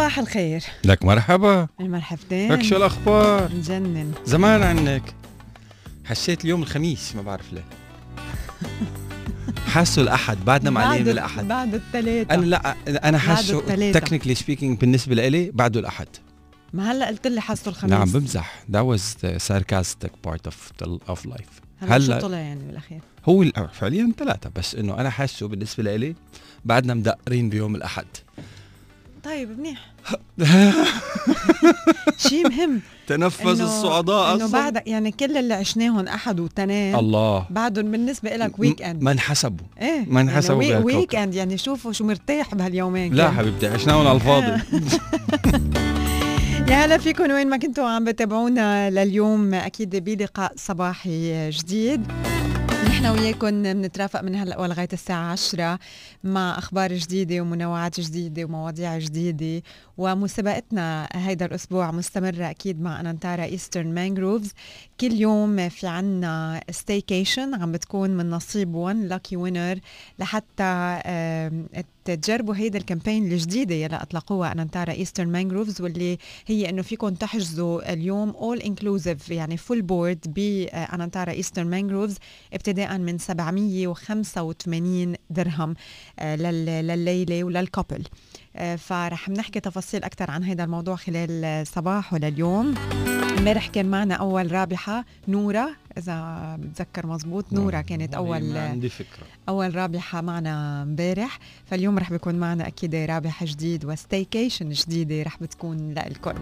صباح الخير. لك مرحبا. المرحبتين. لك شو الأخبار؟ مجنن زمان عنك. حسيت اليوم الخميس ما بعرف ليه. حاسه الأحد بعدنا معلقين الأحد. بعد الثلاثة أنا لا أنا حاسه. technically speaking بالنسبة لإلي بعده الأحد. ما هلأ قلت لي حاسه الخميس. نعم بمزح. Was the sarcastic part of the, of life. هلأ شو هلأ طلع يعني بالأخير؟ هو فعليا ثلاثة بس إنه أنا حاسه بالنسبة لإلي بعدنا مدقرين بيوم الأحد. طيب منيح. شيء مهم. تنفس الصعداء إنه. بعد يعني كل اللي عشناهم أحد وتنين الله. بعدهم بالنسبة لك weekend ما انحسبوا. إيه. ما انحسبوا يعني. week end يعني شوفوا شو مرتاح بهاليومين. لا. حبيبتي عشناهم على الفاضي. يا هلا فيكم. وين ما كنتوا عم بتابعونا لليوم أكيد بلقاء صباحي جديد. نحن وياكم بنترافق من هلا ولغاية الساعة 10 مع أخبار جديدة ومنوعات جديدة ومواضيع جديدة ومسابقتنا هيدا الأسبوع مستمرة أكيد مع Anantara Eastern Mangroves كل يوم في عنا staycation عم بتكون من نصيب 1 lucky winner لحتى تجربوا هيدا ال campaign الجديدة يلي أطلقوها Anantara Eastern Mangroves واللي هي إنه فيكم تحجزوا اليوم all inclusive يعني full board ب Anantara Eastern Mangroves ابتداء من 785 درهم آه، لل- لليله ولل couple آه، فرح نحكي تفاصيل أكثر عن هذا الموضوع خلال الصباح ولليوم امبارح كان معنا أول رابحة نورة إذا بتذكر مزبوط نورة كانت أول ما عندي فكرة. أول رابحة معنا امبارح. فاليوم رح بيكون معنا أكيد رابح جديد و staycation جديدة رح بتكون لكم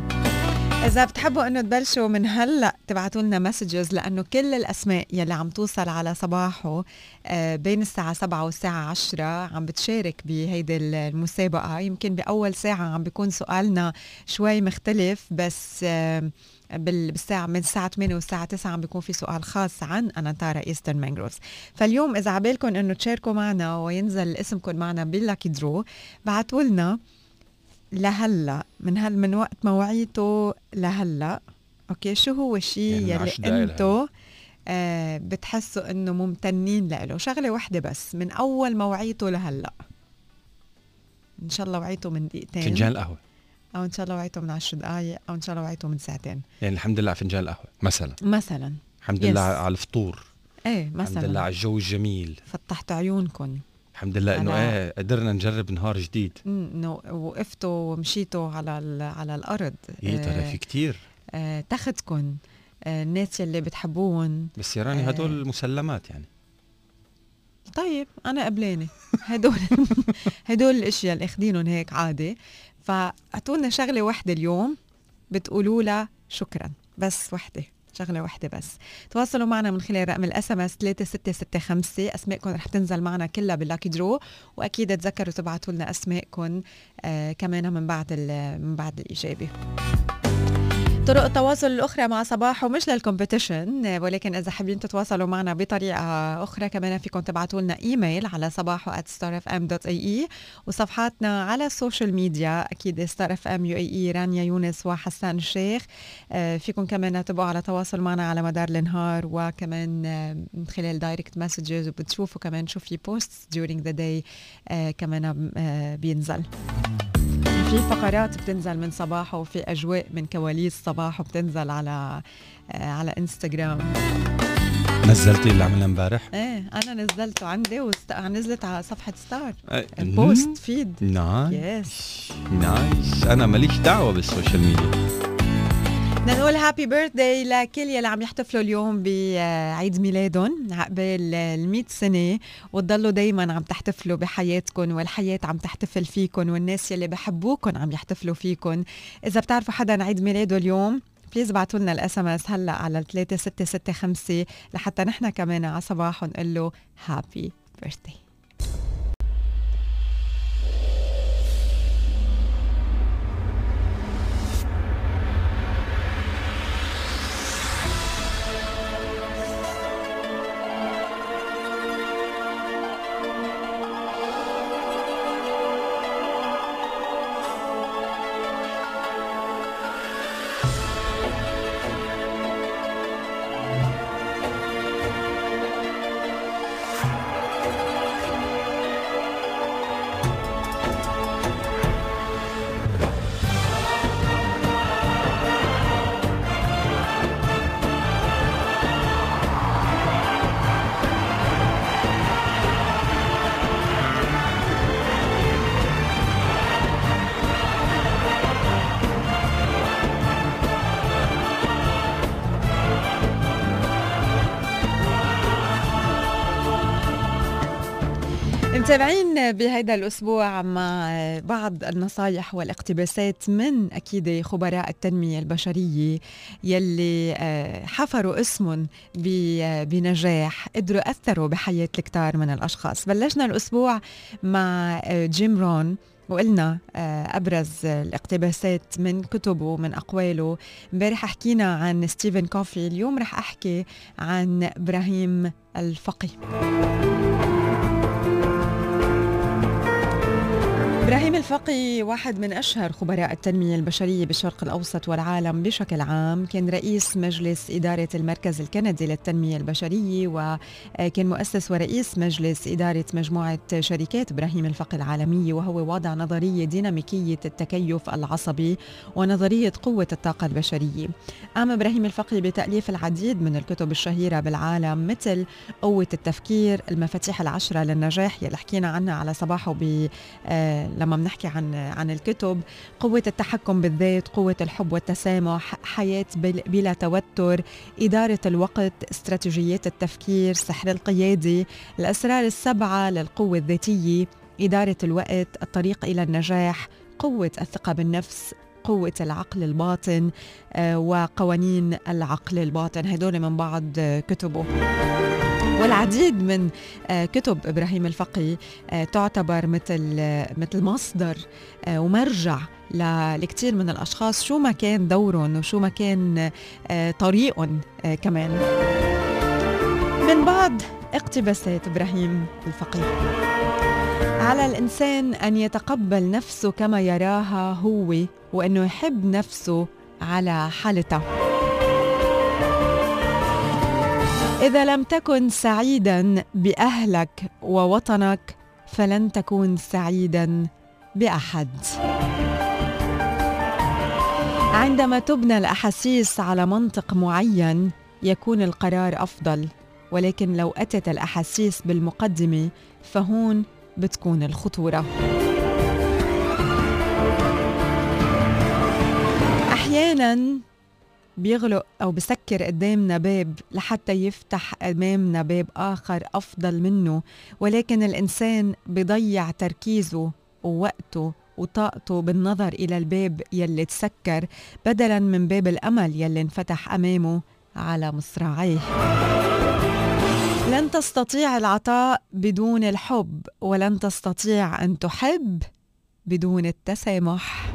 إذا بتحبوا إنه تبلشوا من هلأ تبعتوا لنا messages لأنه كل الأسماء يلي عم توصل على صباحو آه، بين الساعة 7 والساعة 10 عم بتشارك بهيدي المسابقة. يمكن بأول ساعة عم بيكون سؤالنا شوي مختلف بس آه، بال- بالساعة من الساعة 8 والساعة 9 عم بيكون في سؤال خاص عن Anantara Eastern Mangroves فاليوم إذا عبالكم إنه تشاركوا معنا وينزل اسمكم معنا بال lucky draw بعتوا لنا لهلا من هل من وقت ما وعيتوا لهلا. okay شو هو الشيء يعني يلي عشر دقايق أنتو آه بتحسوا إنه ممتنين له شغلة واحدة بس من أول موعيته لهلا. إن شاء الله وعيته من دقيقتين. فنجان القهوة. أو إن شاء الله وعيته من عشر دقائق أو إن شاء الله وعيته من ساعتين. يعني الحمد لله على فنجان القهوة مثلا. مثلا. الحمد. لله على الفطور. إيه الحمد لله مثلا على الجو الجميل. فتحت عيونكم الحمد لله إنه إيه قدرنا نجرب نهار جديد. إنه وقفتوا ومشيتوا على على الأرض. إيه ترى آه، في كتير. آه، تاخدكم آه، الناس يلي بتحبون بس يا راني آه. هدول مسلمات يعني. طيب أنا قبلانة. هدول هدول الأشياء اللي أخدينهم هيك عادي فاعطونا شغلة واحدة اليوم بتقولوا لها شكرا. بس وحدة. شغلة واحدة بس. تواصلوا معنا من خلال رقم ال SMS 3665 أسماءكم رح تنزل معنا كلها بال lucky draw وأكيد تذكروا تبعتوا لنا أسماءكم آه كمان من بعد من بعد الإجابة. طرق التواصل الأخرى مع صباحو مش لل competition ولكن إذا حابين تتواصلوا معنا بطريقة أخرى كمان فيكم تبعتوا لنا إيميل على صباحو at starfm.ae وصفحاتنا على ال social media أكيد UAE رانيا يونس وحسان الشيخ. آه، فيكم كمان تبقوا على تواصل معنا على مدار النهار وكمان آه، من خلال direct messages وبتشوفوا كمان شو في posts during the day آه، كمان بينزل. في فقرات بتنزل من صباحه وفي أجواء من كواليس صباحه بتنزل على آه، على إنستغرام. نزلتي اللي عملنا امبارح؟ إيه أنا نزلته عندي وست... نزلت على صفحة ستار ال post feed nice. yes nice. أنا ماليش دعوة بال social media. بدنا نقول happy birthday لكل يلي عم يحتفلوا اليوم بعيد ميلادهم عقبال ال 100 سنة وتضلوا دايما عم تحتفلوا بحياتكم والحياة عم تحتفل فيكم والناس يلي بحبوكم عم يحتفلوا فيكم إذا بتعرفوا حدا عيد ميلاده اليوم please ابعتوا لنا ال SMS هلأ على 3665 لحتى نحن كمان على صباحو نقول له happy birthday متابعين بهذا الأسبوع مع بعض النصايح والاقتباسات من أكيد خبراء التنمية البشرية يلي آه، حفروا اسم بنجاح قدروا أثروا بحياة الكتار من الأشخاص. بلشنا الأسبوع مع آه، جيم رون وقلنا آه، أبرز الاقتباسات من كتبه من أقواله. امبارح حكينا عن ستيفن كوفي اليوم رح أحكي عن إبراهيم الفقي. إبراهيم الفقي واحد من أشهر خبراء التنمية البشرية بالشرق الأوسط والعالم بشكل عام كان رئيس مجلس إدارة المركز الكندي للتنمية البشرية وكان مؤسس ورئيس مجلس إدارة مجموعة شركات إبراهيم الفقي العالمية وهو وضع نظرية ديناميكية التكيف العصبي ونظرية قوة الطاقة البشرية. قام إبراهيم الفقي بتأليف العديد من الكتب الشهيرة بالعالم مثل قوة التفكير المفاتيح العشرة للنجاح يلي حكينا عنها على صباحه ب آه، لما بنحكي عن عن الكتب قوة التحكم بالذات قوة الحب والتسامح حياة بلا توتر إدارة الوقت استراتيجيات التفكير سحر القيادة الأسرار السبعة للقوة الذاتية إدارة الوقت الطريق إلى النجاح قوة الثقة بالنفس قوة العقل الباطن آه، وقوانين العقل الباطن. هدول من بعض كتبه. والعديد من آه، كتب إبراهيم الفقي آه، تعتبر مثل مثل مصدر ومرجع لكثير من الأشخاص. شو ما كان دورهم وشو ما كان طريقهم كمان. من بعض اقتباسات إبراهيم الفقي. على الإنسان أن يتقبل نفسه كما يراها هو وانه يحب نفسه على حالتها إذا لم تكن سعيدا بأهلك ووطنك فلن تكون سعيدا بأحد. عندما تبنى الأحاسيس على منطق معين يكون القرار أفضل ولكن لو أتت الأحاسيس بالمقدمة فهون بتكون الخطورة. أحيانا بيغلق أو بسكر قدامنا باب لحتى يفتح أمامنا باب آخر أفضل منه ولكن الإنسان بضيع تركيزه ووقته وطاقته بالنظر إلى الباب يلي تسكر بدلا من باب الأمل يلي انفتح أمامه على مصراعيه. لن تستطيع العطاء بدون الحب ولن تستطيع أن تحب بدون التسامح.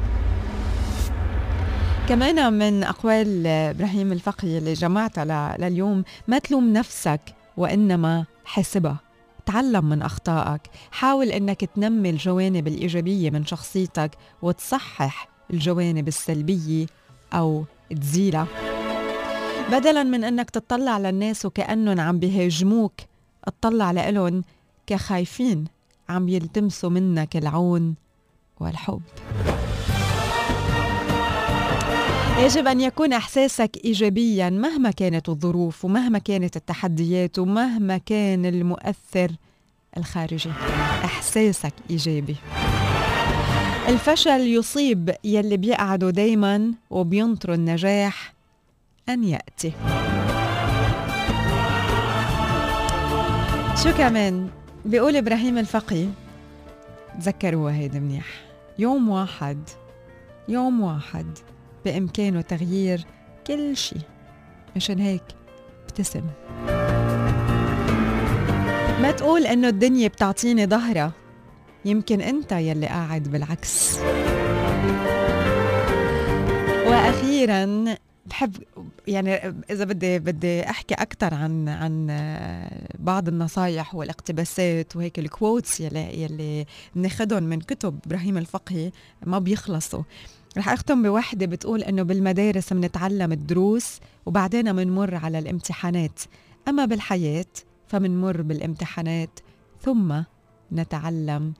كمان من أقوال إبراهيم الفقي اللي جمعتها لليوم ما تلوم نفسك وإنما حسبها تعلم من أخطائك. حاول إنك تنمي الجوانب الإيجابية من شخصيتك وتصحح الجوانب السلبية أو تزيلها. بدلا من إنك تطلع للناس وكأنهم عم بيهاجموك اطلع لإلهم كخايفين عم يلتمسوا منك العون والحب. يجب أن يكون إحساسك ايجابيا مهما كانت الظروف ومهما كانت التحديات ومهما كان المؤثر الخارجي. إحساسك إيجابي. الفشل يصيب يلي بيقعدوا دايما وبينطروا النجاح أن يأتي. شو كمان؟ بيقول إبراهيم الفقي تذكروها هيدي منيح. يوم واحد يوم واحد. بإمكانه تغيير كل شيء. مشان هيك ابتسم. ما تقول إنه الدنيا بتعطيني ظهرها يمكن أنت يلي قاعد بالعكس. وأخيرا بحب يعني إذا بدي بدي أحكي أكثر عن عن بعض النصايح والاقتباسات وهيك الكوتس يلي يلي بناخذهم من كتب إبراهيم الفقهي ما بيخلصوا. رح أختم بوحدة بتقول إنه بالمدارس بنتعلم الدروس وبعدين بنمر على الامتحانات. أما بالحياة فمنمر بالامتحانات ثم نتعلم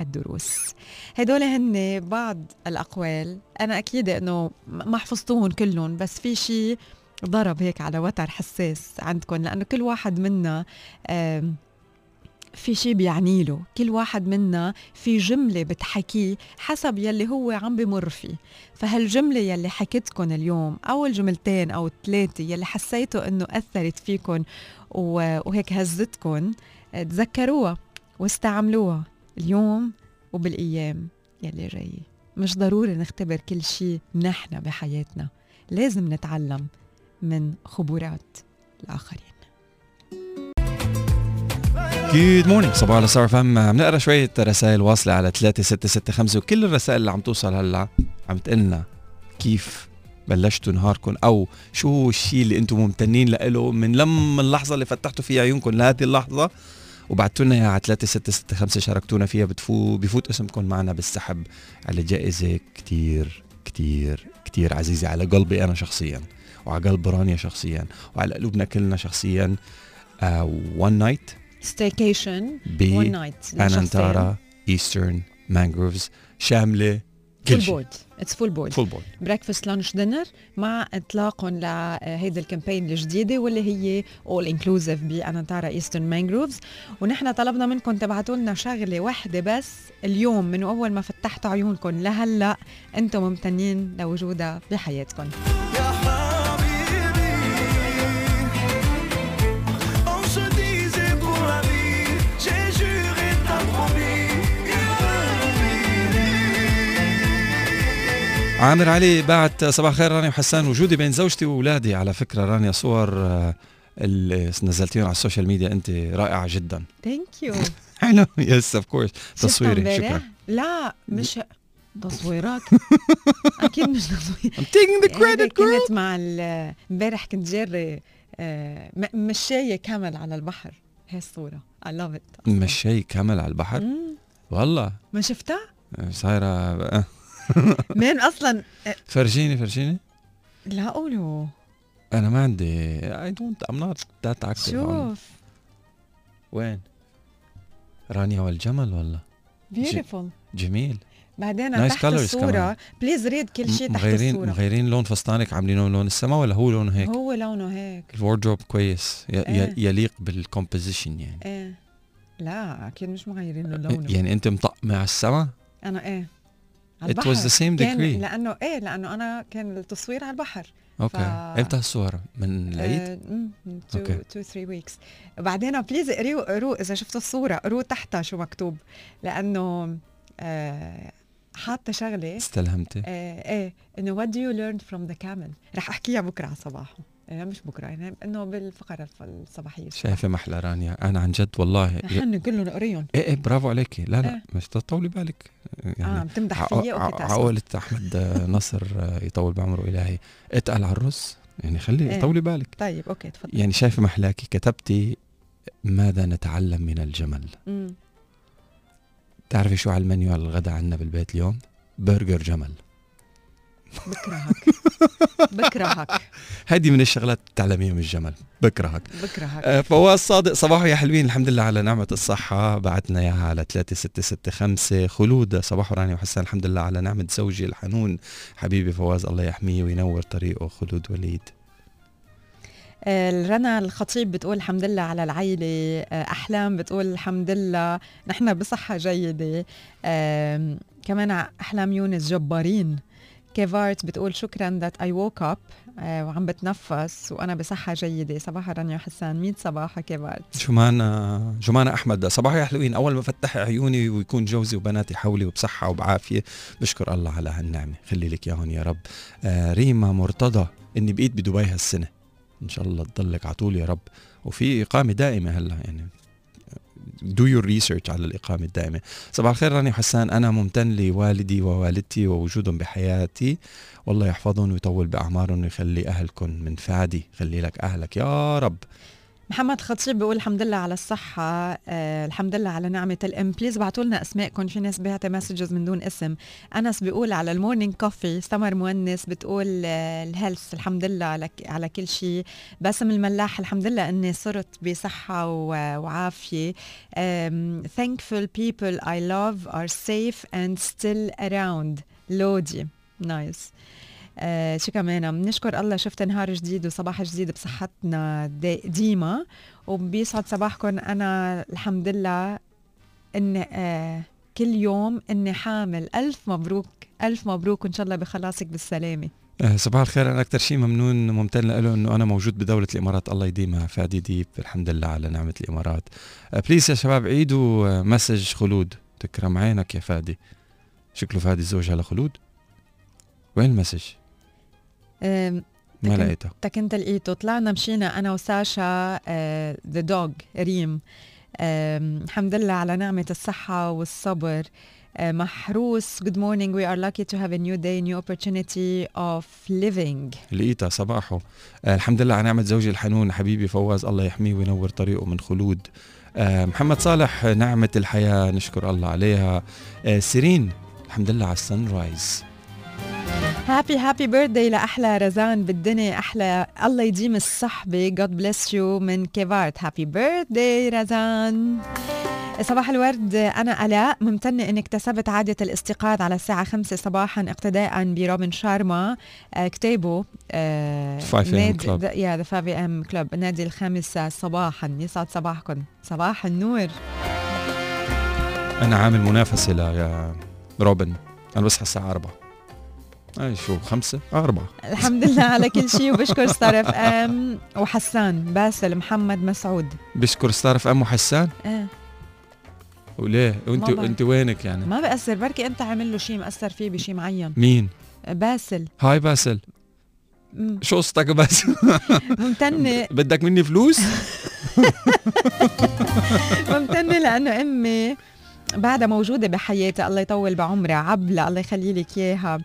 الدروس. هدول هن بعض الأقوال. أنا أكيد أنه ما حفظتوهم كلهم بس في شيء ضرب هيك على وتر حساس عندكم لأنه كل واحد منا في شيء بيعني له. كل واحد منا في جملة بتحكيه حسب يلي هو عم بمر فيه. فهالجملة يلي حكيتكم اليوم أو الجملتين أو الثلاثة يلي حسيتوا أنه أثرت فيكم وهيك هزتكم تذكروها واستعملوها اليوم وبالأيام يلي جاية. مش ضروري نختبر كل شيء نحن بحياتنا. لازم نتعلم من خبرات الآخرين. good morning صباحو صار فيهم عم نقرا شوية رسائل واصلة على 3665 وكل الرسائل اللي عم توصل هلأ عم تقلنا كيف بلشتوا نهاركم أو شو الشيء اللي أنتم ممتنين له من لما اللحظة اللي فتحتوا فيها عيونكم لهذه اللحظة وبعتوا لنا إياها على 3665 شاركتونا فيها. بتفو بفوت اسمكم معنا بالسحب على جائزة كتير كتير كتير عزيزة على قلبي أنا شخصيا وعلى قلب رانيا شخصيا وعلى قلوبنا كلنا شخصيا. one uh, night staycation ب one night انانتارا ايسترن مانجروفز شامله كل full شيء board it's full board full board breakfast lunch dinner مع اطلاقهم لهيدي ال campaign الجديدة واللي هي all inclusive بانانتارا ايسترن مانجروفز ونحن طلبنا منكم تبعتوا لنا شغلة واحدة بس اليوم من أول ما فتحتوا عيونكم لهلأ أنتم ممتنين لوجودها بحياتكم. عامر علي بعت صباح الخير رانيا وحسان وجودي بين زوجتي واولادي على فكرة رانيا صور آه، اللي نزلتيهم على ال social media. انت رائعة جدا. thank you حلو yes of course تصويري. شكرا. لا مش تصويرات. أكيد مش تصوير. I'm taking the هيدي credit girl كنت مع امبارح كنت جاري آه، م- مشاية كامل على البحر. هي الصورة. I love it. مشي كامل على البحر. والله. ما شفتها؟ صايرة آه، مين أصلا؟ فرجيني فرجيني لا قولوا أنا ما عندي don't I'm not that active on- شوف. وين؟ رانيا والجمل والله beautiful جميل. بعدين Nice تحت الصورة. please read كل شيء تحت مغيرين الصورة. مغيرين لون فستانك عاملينه لون السما ولا هو لونه هيك؟ هو لونه هيك. ال wardrobe كويس ي- إيه. يليق بال composition يعني. إيه. لا أكيد مش مغيرين له لونه. يعني أنت مطقمة على السما أنا إيه. على it was the same degree. لأنه إيه لأنه أنا كان التصوير على البحر. okay ف- إمتى الصور؟ من العيد؟ أوكي. 2 3 weeks بعدين please اقروا اقروا إذا شفتوا الصورة. اقروا تحتها شو مكتوب. لأنه آه حاطة شغلة. استلهمتي. آه إيه إنه what do you learn from the camel رح أحكيها بكرة على صباحه. مش بكرة. يعني إنه بالفقرة الف- الصباحية. شايفة محلى رانيا أنا عن جد والله نحن كلهم نقريهم إيه إيه برافو عليكي لا لا إيه. مش تطولي بالك. آه يعني عم تمدح تأسف. عقولة أحمد آه، نصر آه، يطول بعمره إلهي. اتقل على الرز. يعني خلي إيه. طولي بالك. طيب أوكي تفضل. يعني شايفة محلاكي كتبتي ماذا نتعلم من الجمل؟ مم. تعرفي شو على المنيو الغداء عندنا بالبيت اليوم؟ برجر جمل. بكرهك. بكرهك. هذه من الشغلات بتعلميها من الجمل بكرهك. بكرهك. آه، فواز صادق صباحو يا حلوين. الحمد لله على نعمة الصحة. بعتنا إياها على 3665 خلود صباحو راني وحسان. الحمد لله على نعمة زوجي الحنون. حبيبي فواز الله يحميه وينور طريقه. خلود وليد. آه، رنا الخطيب بتقول الحمد لله على العيلة. آه، أحلام بتقول الحمد لله. نحن بصحة جيدة. كمان أحلام يونس جبارين. كيفارت بتقول شكرا I woke up آه، وعم بتنفس وأنا بصحة جيدة. صباح رانيا حسان. 100 صباح كيفارت جمانة جمانة أحمد؟ صباحو يا حلوين. أول ما فتح عيوني ويكون جوزي وبناتي حولي وبصحة وبعافية بشكر الله على هالنعمة. خلي لك إياهم يا رب. آه ريما مرتضى إني بقيت بدبي هالسنة. إن شاء الله تضلك على طول يا رب. وفي إقامة دائمة هلا يعني. Do your research على الإقامة الدائمة. صباح الخير رانيا وحسان أنا ممتن لوالدي ووالدتي ووجودهم بحياتي. والله يحفظهم ويطول بأعمارهم ويخلي أهلكم من فادي. خلي لك أهلك. يا رب. محمد خطيب بيقول الحمد لله على الصحة آه الحمد لله على نعمة الام please ابعتوا لنا اسماءكم في ناس بعتها messages من دون اسم. أنس بيقول على ال morning coffee سمر مونس بتقول آه ال health الحمد لله على, على كل شيء. باسم الملاح الحمد لله إني صرت بصحة وعافية. um, thankful people I love are safe and still around. لودي. نايس آه شو كمان؟ بنشكر الله شفت نهار جديد وصباح جديد بصحتنا دي- ديما وبيسعد صباحكم. أنا الحمد لله اني آه كل يوم إني حامل. ألف مبروك ألف مبروك وإن شاء الله بخلاصك بالسلامة. آه، صباح الخير. أنا أكثر شيء ممنون ممتن له إنه أنا موجود بدولة الإمارات. الله يديمها. فادي ديب الحمد لله على نعمة الإمارات. please يا شباب عيدوا آه، message خلود. تكرم عينك يا فادي. شكله فادي زوجها لخلود وين ال message؟ ما تكن- لقيتها. انت لقيته. طلعنا مشينا أنا وساشا the dog ريم. الحمد لله على نعمة الصحة والصبر. أه، محروس. Good morning. We are lucky to have a new day new opportunity of living. لقيتها صباحه. آه الحمد لله على نعمة زوجي الحنون حبيبي فواز. الله يحميه وينور طريقه من خلود. آه محمد صالح آه، نعمة الحياة نشكر الله عليها. آه سيرين الحمد لله على ال sunrise happy happy birthday لأحلى رزان بالدنيا. أحلى. الله يديم الصحبة. God bless you من كيفارت. happy birthday رزان. صباح الورد. أنا ألاء. ممتنة إني اكتسبت عادة الاستيقاظ على الساعة خمسة صباحا اقتداء بروبن شارما. آه، كتابه آه، 5 AM club. يا the 5 AM club نادي الخامسة صباحا. يسعد صباحكم. صباح النور. أنا عامل منافسة ل يا روبن. أنا بصحى الساعة 4 أي شو خمسة؟ آه، أربعة الحمد لله على كل شيء وبشكر ستار اف ام وحسان باسل محمد مسعود بشكر ستار اف ام وحسان آه. وليه؟ بعرف. أنت وينك يعني؟ ما بأثر بركي أنت عامل له شيء مأثر فيه بشيء معين مين؟ باسل هاي باسل مم. شو قصتك باسل؟ ممتنة بدك مني فلوس؟ ممتنة لأنه أمي بعدها موجودة بحياتي الله يطول بعمرها عبلة الله يخلي لك إياها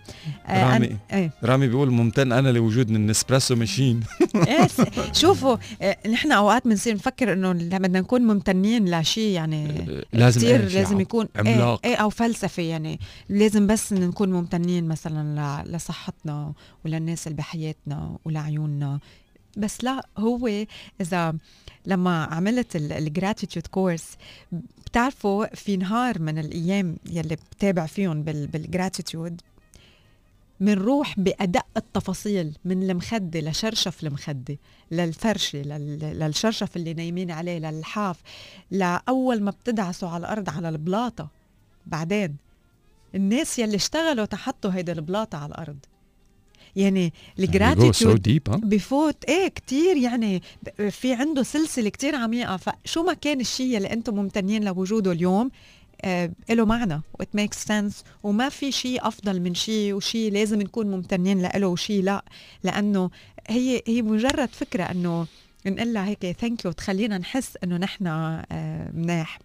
آه، رامي. أن- إيه. رامي بيقول ممتن أنا لوجودني النسبريسو ماشين إيه شوفوا آه، نحن أوقات بنصير نفكر إنه لما بدنا نكون ممتنين لشيء يعني لازم كتير إيه، لازم يكون عملاق. إيه, إيه أو فلسفة يعني لازم بس نكون ممتنين مثلا ل- لصحتنا وللناس اللي بحياتنا ولعيوننا بس لا هو إذا لما عملت ال gratitude course بتعرفوا في نهار من الأيام يلي بتابع فيهم بال gratitude منروح بأدق التفاصيل من المخدة لشرشف المخدة للفرشة لل- للشرشف اللي نايمين عليه للحاف لأول ما بتدعسوا على الأرض على البلاطة. بعدين الناس يلي اشتغلوا تحطوا هيدا البلاطة على الأرض. يعني ال gratitude deep ها؟ بفوت إيه كتير يعني في عنده سلسلة كتير عميقة. فشو ما كان الشيء اللي أنتم ممتنين لوجوده اليوم آه له معنى what makes sense وما في شيء أفضل من شيء وشيء لازم نكون ممتنين له وشيء لا. لأنه هي هي مجرد فكرة إنه نقول لها هيك thank you تخلينا نحس إنه نحن آه مناح.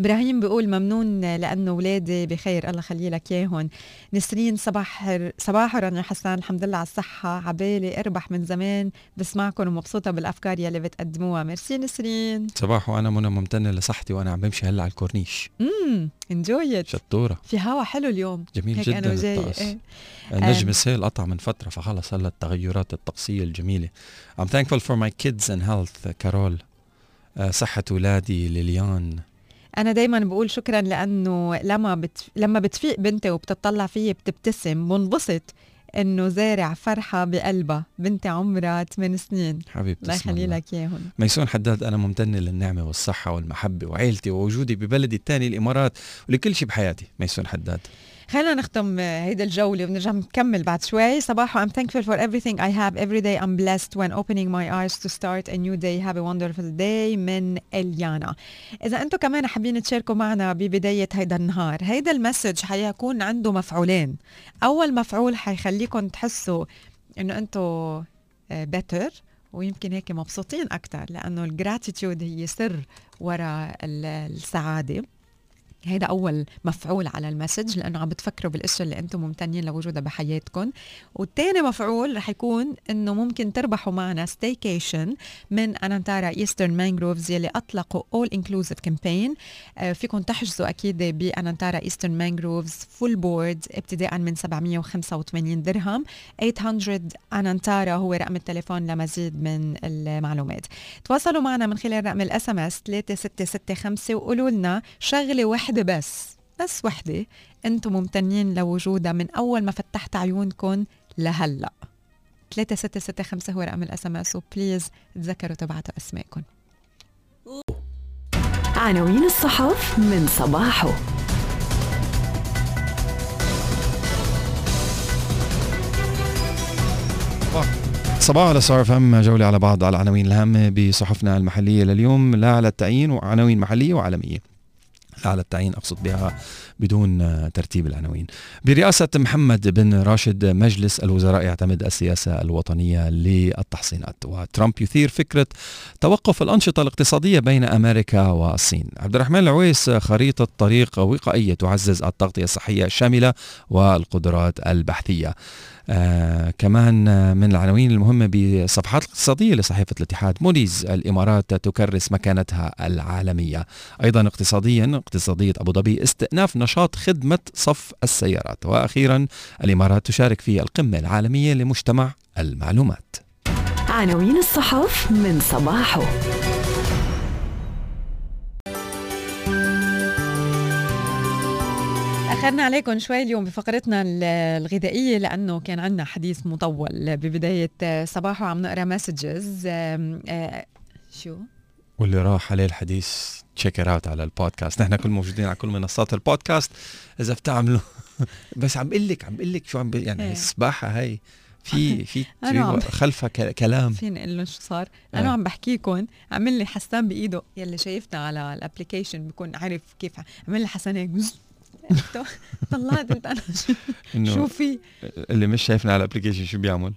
إبراهيم بيقول ممنون لأنه أولادي بخير الله يخلي لك إياهم. نسرين صباح صباح رانيا حسان الحمد لله على الصحة. عبالي أربح من زمان بسمعكم ومبسوطة بالأفكار يلي بتقدموها. ميرسي نسرين. صباح وأنا منى ممتنة لصحتي وأنا عم بمشي هلأ على الكورنيش. امم enjoy it شطورة. في هوا حلو اليوم. جميل هيك جدا أنا وجاي. الطقس. إيه. النجم السيل قطع من فترة فخلص هلأ التغيرات الطقسية الجميلة. I'm thankful for my kids and health كارول. آه، صحة ولادي ليليان. أنا دايما بقول شكرا لأنه لما بت... لما بتفيق بنتي وبتطلع فيي بتبتسم بنبسط إنه زارع فرحة بقلبها. بنتي عمرها 8 سنين. حبيبتي الله يخلي. لك إياهم. ميسون حداد أنا ممتن للنعمة والصحة والمحبة وعيلتي ووجودي ببلدي الثاني الإمارات ولكل شيء بحياتي. ميسون حداد. خلينا نختم هيدا الجولة ونرجع نكمل بعد شوي. صباحو I'm thankful for everything I have every day. I'm blessed when opening my eyes to start a new day. Have a wonderful day من إليانا. إذا أنتم كمان حابين تشاركوا معنا ببداية هيدا النهار هيدا المسج حيكون عنده مفعولين. أول مفعول حيخليكم تحسوا إنه أنتم better ويمكن هيك مبسوطين أكتر لأنه ال gratitude هي سر وراء ال- السعادة. هيدا أول مفعول على ال message لأنه عم بتفكروا بالأشياء اللي أنتم ممتنين لوجودها بحياتكم والتاني مفعول رح يكون إنه ممكن تربحوا معنا staycation من أنانتارا إيسترن مانجروفز يلي All Inclusive Campaign. آه، فيكم تحجزوا أكيد بأنانتارا إيسترن مانجروفز full board ابتداء من 785 درهم. 800 أنانتارا هو رقم التليفون لمزيد من المعلومات. تواصلوا معنا من خلال رقم ال SMS 3665 وقولوا لنا شغلة وحدة بس بس وحدة. أنتم ممتنين لوجودها من أول ما فتحت عيونكم لهلأ. 3665 هو رقم ال SMS و please تذكروا تبعتوا اسمائكم عناوين الصحف من صباحه. صباح على صار فم جولة على بعض العناوين الهامة بصحفنا المحلية لليوم لا على التعيين وعناوين محلية وعالمية. على التعيين أقصد بها بدون ترتيب العناوين. برئاسة محمد بن راشد مجلس الوزراء يعتمد السياسة الوطنية للتحصينات. وترامب يثير فكرة توقف الأنشطة الاقتصادية بين أمريكا والصين. عبد الرحمن العويس خريطة طريق وقائية تعزز التغطية الصحية الشاملة والقدرات البحثية. آه كمان من العناوين المهمة بالصفحات الاقتصادية لصحيفة الاتحاد موديز الإمارات تكرس مكانتها العالمية. أيضا اقتصاديا اقتصادية أبو ظبي استئناف نشاط خدمة صف السيارات. وأخيرا الإمارات تشارك في القمة العالمية لمجتمع المعلومات. عناوين الصحف من صباحه. أخذنا عليكم شوي اليوم بفقرتنا ال- الغذائية لأنه كان عندنا حديث مطول ببداية صباحه عم نقرأ messages شو؟ واللي راح عليه الحديث check out على البودكاست نحن كل موجودين على كل منصات البودكاست إذا بتعملوا بس عم بقول لك عم بقول لك شو عم يعني إيه. الصباحه هي في في خلفها كلام فيني أقول لهم شو صار؟ آه. أنا عم بحكيكم عمل لي حسان بإيده يلي شايفنا على ال application بكون عارف كيف عمل لي حسان هيك طلعت قلت أنا شو- في؟ اللي مش شايفنا على ال application شو بيعمل؟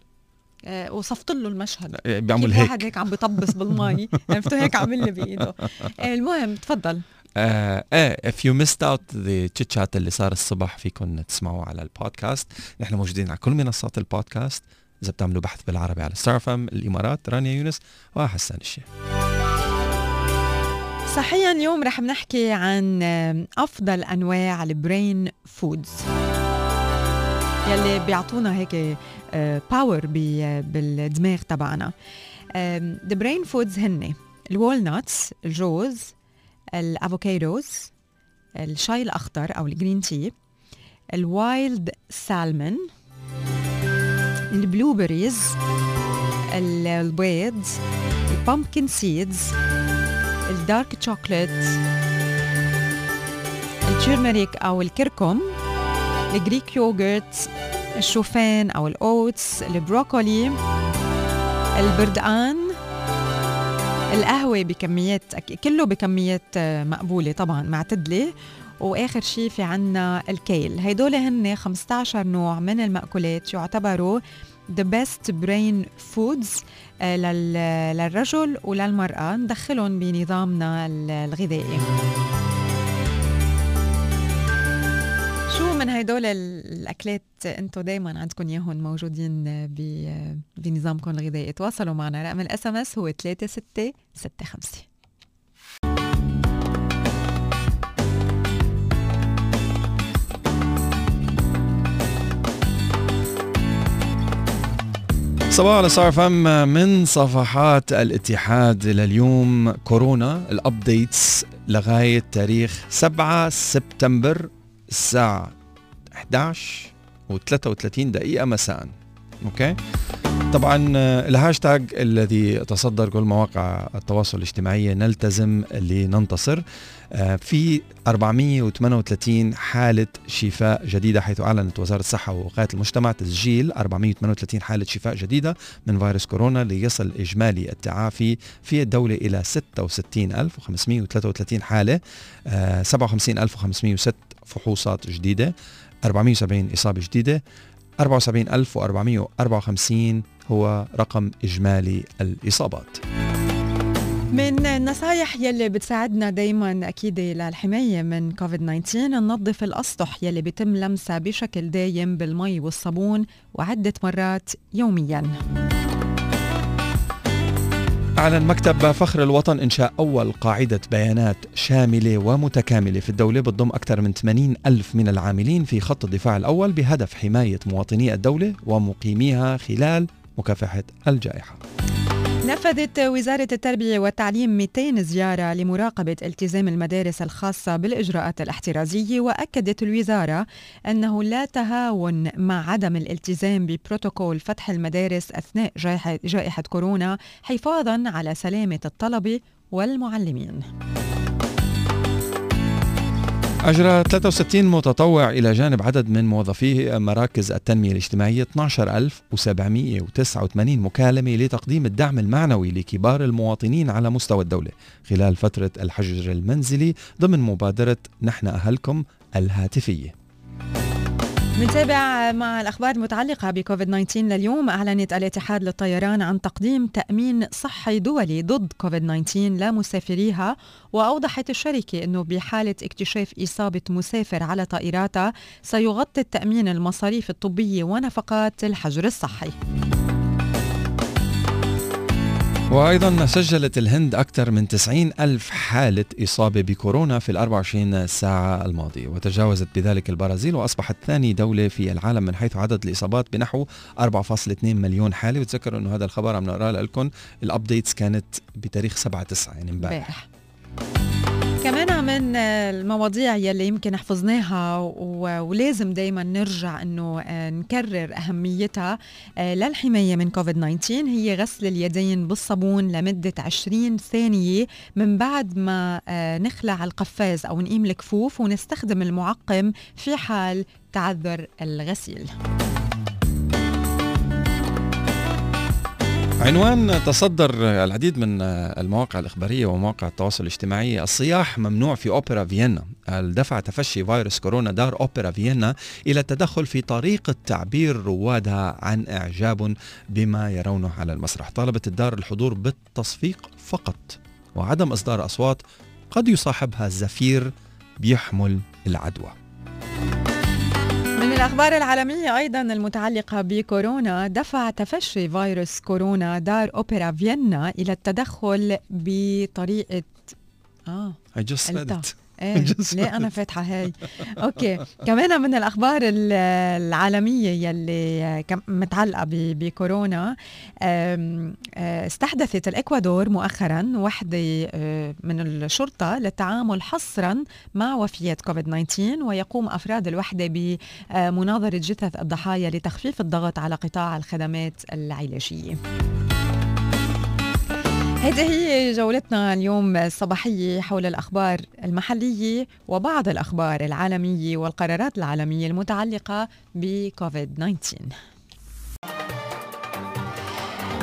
آه وصفت له المشهد. بيعمل كيف هيك. واحد هيك عم بيطبس بالمي. عرفتوا هيك عمل لي بإيده. آه المهم تفضل. آه إيه if you missed out the chit chat اللي صار الصبح فيكم تسمعوه على البودكاست. نحن موجودين على كل منصات البودكاست. إذا بتعملوا بحث بالعربي على ستار اف ام الإمارات رانيا يونس وحسان الشيخ صحيا اليوم رح نحكي عن أفضل أنواع ال brain foods يلي بيعطونا هيك power بالدماغ تبعنا. the brain foods هن ال walnuts الجوز ال avocados الشاي الأخضر أو ال green tea ال wild salmon ال blueberries ال- البيض ال pumpkin seeds ال dark chocolate ال turmeric أو الكركم ال Greek yogurt الشوفان أو ال oats البروكولي البردقان القهوة بكميات كله بكميات آه، مقبولة طبعا معتدلة وآخر شيء في عنا الكيل. هيدول هن 15 نوع من المأكولات يعتبروا the best brain foods. للرجل وللمرأة ندخلهم بنظامنا ال- الغذائي. شو من هدول ال- الأكلات أنتم دايما عندكم إياهم موجودين بنظامكم الغذائي؟ تواصلوا معنا رقم ال SMS هو 3665 صباحو على ستار أف إم من صفحات الاتحاد لليوم. كورونا ال updates لغاية تاريخ 7 سبتمبر الساعة 11 و33 دقيقة مساء. أوكي؟ طبعا آه، الهاشتاج الذي تصدر كل مواقع التواصل الاجتماعي نلتزم لننتصر. في 438 حالة شفاء جديدة حيث أعلنت وزارة الصحة ووقاية المجتمع تسجيل 438 حالة شفاء جديدة من فيروس كورونا ليصل إجمالي التعافي في الدولة إلى 66533 حالة آه، 57506 فحوصات جديدة 470 إصابة جديدة 74454 هو رقم إجمالي الإصابات. من النصايح يلي بتساعدنا دايما أكيد للحمايه من كوفيد 19 ننظف الأسطح يلي بيتم لمسها بشكل دايم بالمي والصابون وعدة مرات يوميا. أعلن مكتب فخر الوطن إنشاء أول قاعدة بيانات شاملة ومتكاملة في الدولة بتضم أكثر من 80 ألف من العاملين في خط الدفاع الأول بهدف حماية مواطني الدولة ومقيميها خلال مكافحة الجائحة. نفذت وزارة التربية والتعليم 200 زيارة لمراقبة التزام المدارس الخاصة بالإجراءات الاحترازية وأكدت الوزارة أنه لا تهاون مع عدم الالتزام ببروتوكول فتح المدارس أثناء جائحة, كورونا حفاظا على سلامة الطلبة والمعلمين. أجرى 63 متطوع إلى جانب عدد من موظفي مراكز التنمية الاجتماعية 12789 مكالمة لتقديم الدعم المعنوي لكبار المواطنين على مستوى الدولة خلال فترة الحجر المنزلي ضمن مبادرة نحن أهلكم الهاتفية. نتابع مع الأخبار المتعلقة بكوفيد 19 لليوم. أعلنت الاتحاد للطيران عن تقديم تأمين صحي دولي ضد كوفيد 19 لمسافريها وأوضحت الشركة أنه بحالة اكتشاف إصابة مسافر على طائراتها سيغطي التأمين المصاريف الطبية ونفقات الحجر الصحي. وأيضا سجلت الهند أكثر من 90 ألف حالة إصابة بكورونا في ال 24 ساعة الماضية وتجاوزت بذلك البرازيل وأصبحت ثاني دولة في العالم من حيث عدد الإصابات بنحو 4.2 مليون حالة. وتذكروا أنه هذا الخبر عم نقرأه لكم الأبديتس كانت بتاريخ 7 9 يعني امبارح. من المواضيع يلي يمكن حفظناها ولازم دايما نرجع إنه آه، نكرر أهميتها آه، للحماية من كوفيد 19 هي غسل اليدين بالصابون لمدة 20 ثانية من بعد ما آه، نخلع القفاز أو نقيم الكفوف ونستخدم المعقم في حال تعذر الغسيل. عنوان تصدر العديد من المواقع الإخبارية ومواقع التواصل الاجتماعي. الصياح ممنوع في أوبرا فيينا. دفع تفشي فيروس كورونا دار أوبرا فيينا إلى التدخل في طريقة تعبير روادها عن إعجاب بما يرونه على المسرح. طالبت الدار الحضور بالتصفيق فقط وعدم إصدار أصوات قد يصاحبها زفير بيحمل العدوى. الأخبار العالمية أيضا المتعلقة بكورونا دفع تفشي فيروس كورونا دار أوبرا فيينا إلى التدخل بطريقة آه I just قلتها. it إيه ليه أنا فاتحة هاي؟ أوكي. كمان من الأخبار ال- العالمية يلي متعلقة بكورونا أه، استحدثت الإكوادور مؤخرا وحدة أه، من الشرطة للتعامل حصرا مع وفيات كوفيد 19 ويقوم أفراد الوحدة بمناظرة جثث الضحايا لتخفيف الضغط على قطاع الخدمات العلاجية. هذه هي جولتنا اليوم الصباحية حول الأخبار المحلية وبعض الأخبار العالمية والقرارات العالمية المتعلقة بكوفيد 19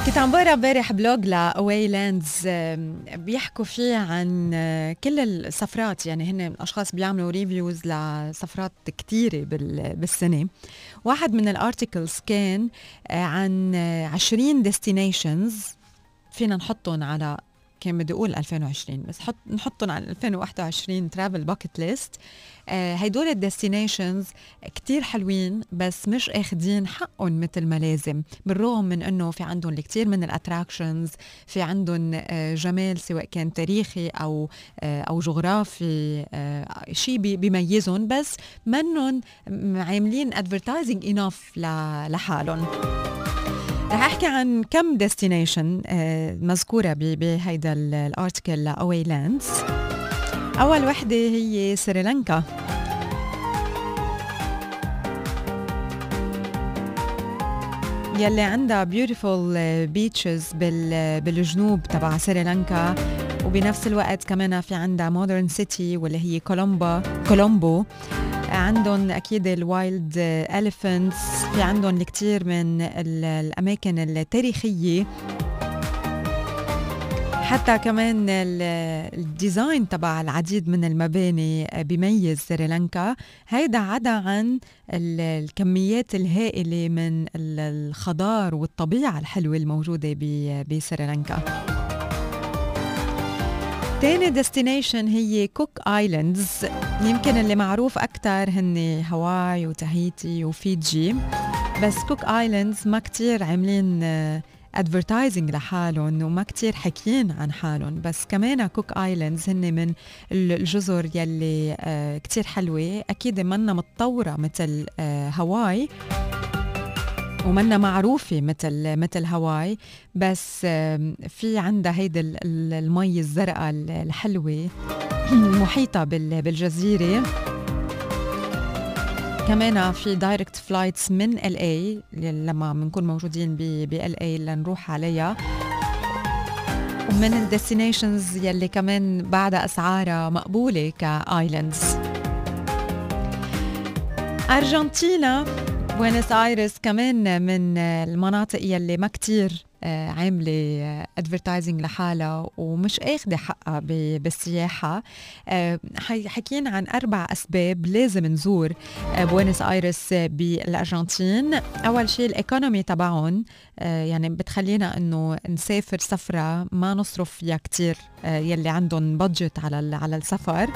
كنت عم بقرأ امبارح blog ل Away Lands بيحكوا فيه عن آه، كل السفرات يعني هن اشخاص بيعملوا reviews لسفرات كتيرة بال- بالسنة. واحد من ال articles كان آه، عن آه، 20 destinations فينا نحطهم على كان بدي أقول 2020 بس حط نحطهم على 2021 travel bucket list هيدول ال destinations كتير حلوين بس مش آخدين حقهم مثل ما لازم. بالرغم من إنه في عندهم الكثير من ال attractions في عندهم آه، جمال سواء كان تاريخي أو آه، أو جغرافي شيء بيميزهم بس منهم عاملين advertising enough لحالهم. رح احكي عن كم destination مذكورة ب- بهيدا ال- ال article ل Away Lands أول وحدة هي سريلانكا. يلي عندها beautiful beaches بالجنوب تبع سريلانكا. وبنفس الوقت كمان في عندها modern city واللي هي كولومبا كولومبو عندهم أكيد ال wild elephants في عندهم الكثير من ال- الأماكن التاريخية. حتى كمان ال- ال design تبع العديد من المباني بيميز سريلانكا. هيدا عدا عن ال- الكميات الهائلة من ال- الخضار والطبيعة الحلوة الموجودة ب- بسريلانكا. تاني destination هي Cook Islands. يمكن اللي معروف أكتر هن هاواي وتاهيتي وفيجي. بس Cook Islands ما كتير عاملين advertising لحالهم وما كتير حكيين عن حالهم. بس كمان Cook Islands هن من ال- الجزر يلي آه، كتير حلوة. أكيد منا متطورة مثل آه، هاواي. ومنا معروفة مثل مثل هاواي بس في عندها ال- المي الزرقاء ال- الحلوة محيطة بال- بالجزيرة. كمان في direct flights من LA لما بنكون موجودين ب LA لنروح عليها. ومن ال destinations يلي كمان بعدها أسعارها مقبولة Cook Islands أرجنتينا بوينس ايرس كمان من المناطق يلي ما كتير آه، عاملة advertising لحالها ومش اخذة حقها بالسياحة. آه، حكينا عن أربع أسباب لازم نزور آه، بوينس ايرس بالأرجنتين. أول شيء ال economy تبعهم آه، يعني بتخلينا إنه نسافر سفرة ما نصرف فيها كتير آه، يلي عندهم budget على على السفر.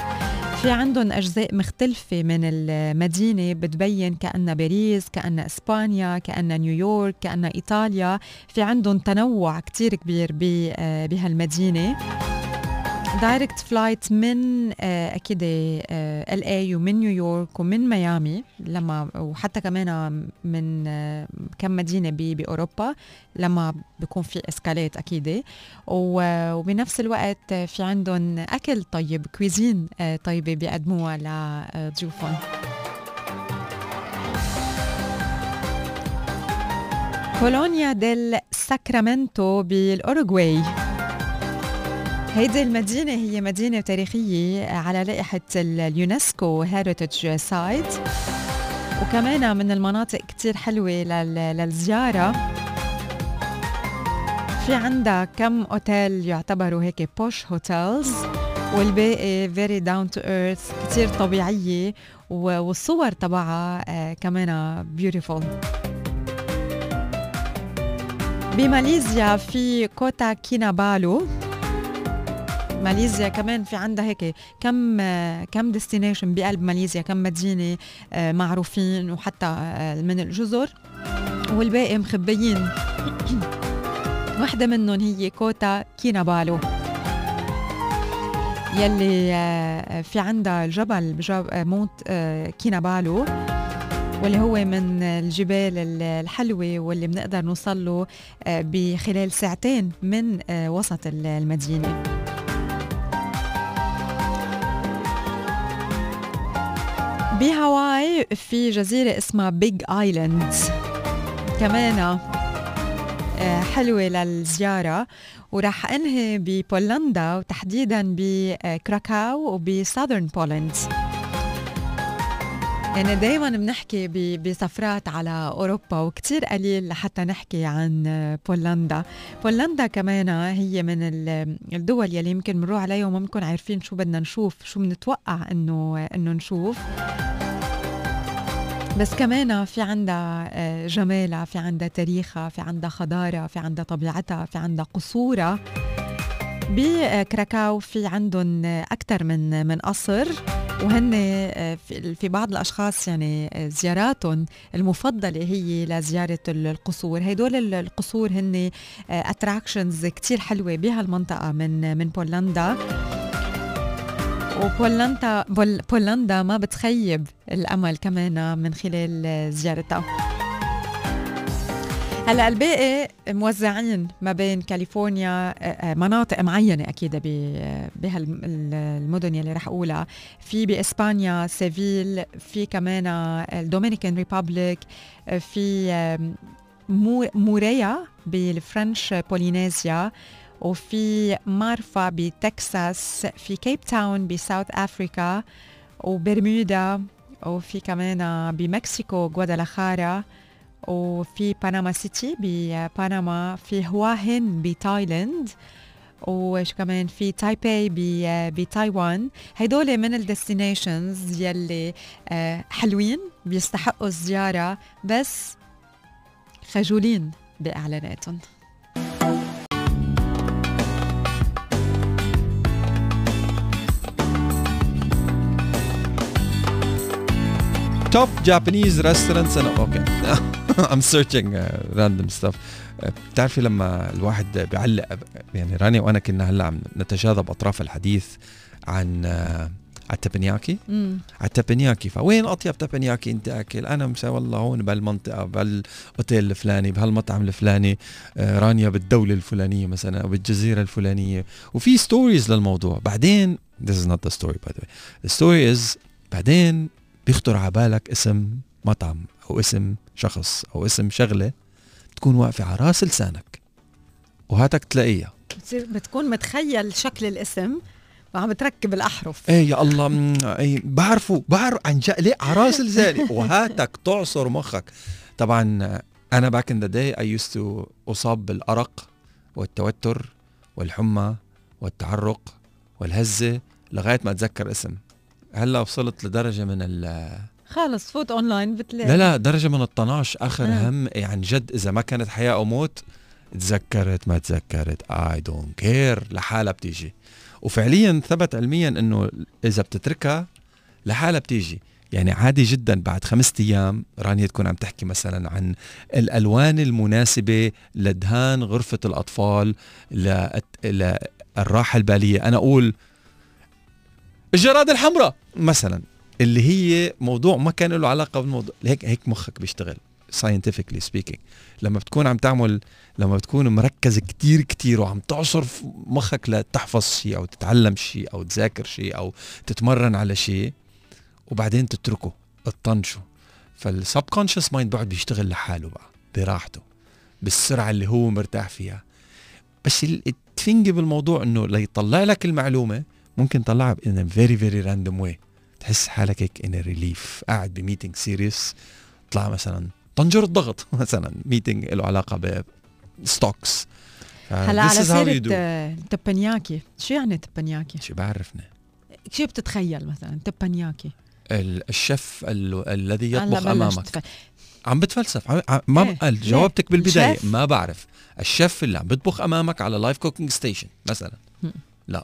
في عندهم أجزاء مختلفة من المدينة بتبين كأنها باريس كأنها إسبانيا كأنها نيويورك كأنها إيطاليا. في عندهم تنوع كتير كبير بهالمدينة. direct flight من آه، أكيد LA ومن نيويورك ومن ميامي لما وحتى كمان من آه، كم مدينة بأوروبا لما بيكون في escale ات أكيد. وبنفس الوقت في عندهم أكل طيب cuisine آه، طيبة بيقدموها لضيوفهم كولونيا ديل ساكرامنتو بالأوروغواي. هيدي المدينة هي مدينة تاريخية على لائحة ال- اليونسكو heritage site وكمان من المناطق كتير حلوة لل- للزيارة. في عندها كم أوتيل يعتبروا هيك posh hotels والباقي very down to earth كتير طبيعية والصور تبعها آه، كمان beautiful بماليزيا في كوتا كينابالو. ماليزيا كمان في عندها هيك كم كم destination بقلب ماليزيا كم مدينة آه، معروفين وحتى آه، من الجزر. والباقي مخبيين. واحدة منهم هي كوتا كينابالو. يلي آه، في عندها الجبل Mount كينابالو واللي هو من الجبال ال- الحلوة واللي بنقدر نوصل له بخلال ساعتين من وسط ال- المدينة. بهاواي في جزيرة اسمها Big Island كمان آه، حلوة للزيارة. وراح انهي ببولندا وتحديدا بكراكاو وب Southern Poland. يعني دايما بنحكي بسفرات على أوروبا وكتير قليل لحتى نحكي عن بولندا. بولندا كمان هي من ال- الدول يلي يمكن بنروح عليها وما بنكون عارفين شو بدنا نشوف شو بنتوقع انه إنه نشوف. بس كمان في عندها آه، جمالها في عندها تاريخها في عندها خضارة في عندها طبيعتها في عندها قصورها. بكراكاو في عندهم أكثر من من قصر وهن آه، في بعض الأشخاص يعني آه، زياراتهم المفضلة هي لزيارة ال- القصور. هدول ال- القصور هن اتراكشنز كتير حلوة بهالمنطقه من من بولندا. وبولندا بول بولندا ما بتخيب الأمل كمان من خلال زيارتها. هلا الباقي موزعين ما بين كاليفورنيا آه، آه، مناطق معينة أكيد بهالمدن يلي رح أقولها. في بإسبانيا سيفيل في كمان الدومينيكان Republic في موريا بال French Polynesia وفي مارفا بتكساس في كيب تاون ب South Africa وبرمودا وفي كمان بمكسيكو غوادالاخارا. وفي بنما City ببنما في هوا هين بتايلاند وشو كمان؟ في تايبي بتايوان هدول من ال destinations يلي آه، حلوين بيستحقوا الزيارة بس خجولين بإعلاناتهم. top Japanese restaurants أنا okay I'm searching random stuff بتعرفي لما الواحد بيعلق يعني رانيا وأنا كنا هلأ عم نتجاذب أطراف الحديث عن آه، على التبنياكي. مم. على التبنياكي فوين أطيب تبنياكي؟ أنت أكل أنا مش والله هون بهالمنطقة بهالأوتيل الفلاني بهالمطعم الفلاني آه، رانيا بالدولة الفلانية مثلا أو بالجزيرة الفلانية. وفي ستوريز للموضوع. بعدين this is not the story by the way. The story is بعدين بيخطر على بالك اسم مطعم أو اسم شخص أو اسم شغلة تكون واقفة على راس لسانك. وهاتك تلاقيها. بتصير بتكون متخيل شكل الاسم وعم بتركب الأحرف. إيه يا الله إيه بعرفه بعرف عن جد ليه على راس لساني. وهاتك تعصر مخك. طبعا أنا back in the day I used to أصاب بالأرق والتوتر والحمى والتعرق والهزة لغاية ما أتذكر اسم. هلأ وصلت لدرجة من ال خلص فوت أونلاين بتلاقي. لا لا درجة من الطناش آخر آه. هم عن جد إذا ما كانت حياة أو موت تذكرت ما تذكرت I don't care لحالها بتيجي. وفعليا ثبت علميا إنه إذا بتتركها لحالها بتيجي. يعني عادي جدا بعد خمسة أيام رانيا تكون عم تحكي مثلا عن الألوان المناسبة لدهان غرفة الأطفال للراحه البالية. أنا أقول الجراد الحمراء مثلا. اللي هي موضوع ما كان له علاقة بالموضوع. هيك هيك مخك بيشتغل scientifically speaking. لما بتكون عم تعمل لما بتكون مركز كتير كتير وعم تعصر في مخك لتحفظ شيء أو تتعلم شيء أو تذاكر شيء أو تتمرن على شيء وبعدين تتركه تطنشه. فال subconscious mind بقعد بيشتغل لحاله بقى براحته بالسرعة اللي هو مرتاح فيها. بس ال- ال funny بالموضوع إنه ليطلع لك المعلومة ممكن in a very very random way. تحس حالك هيك a relief. قاعد ب meeting serious طلع مثلا طنجرة الضغط مثلا. meeting له علاقة ب stocks هلا على سيرة تبانياكي شو يعني تبانياكي؟ شو بعرفنا شو بتتخيل مثلا تبانياكي؟ ال- الشيف ال- الذي يطبخ أمامك. تف- عم بتفلسف. عم عم- ما إيه،؟ جاوبتك بالبداية. الشيف؟ ما بعرف. الشيف اللي عم بيطبخ أمامك على live cooking station مثلا. هم. لا.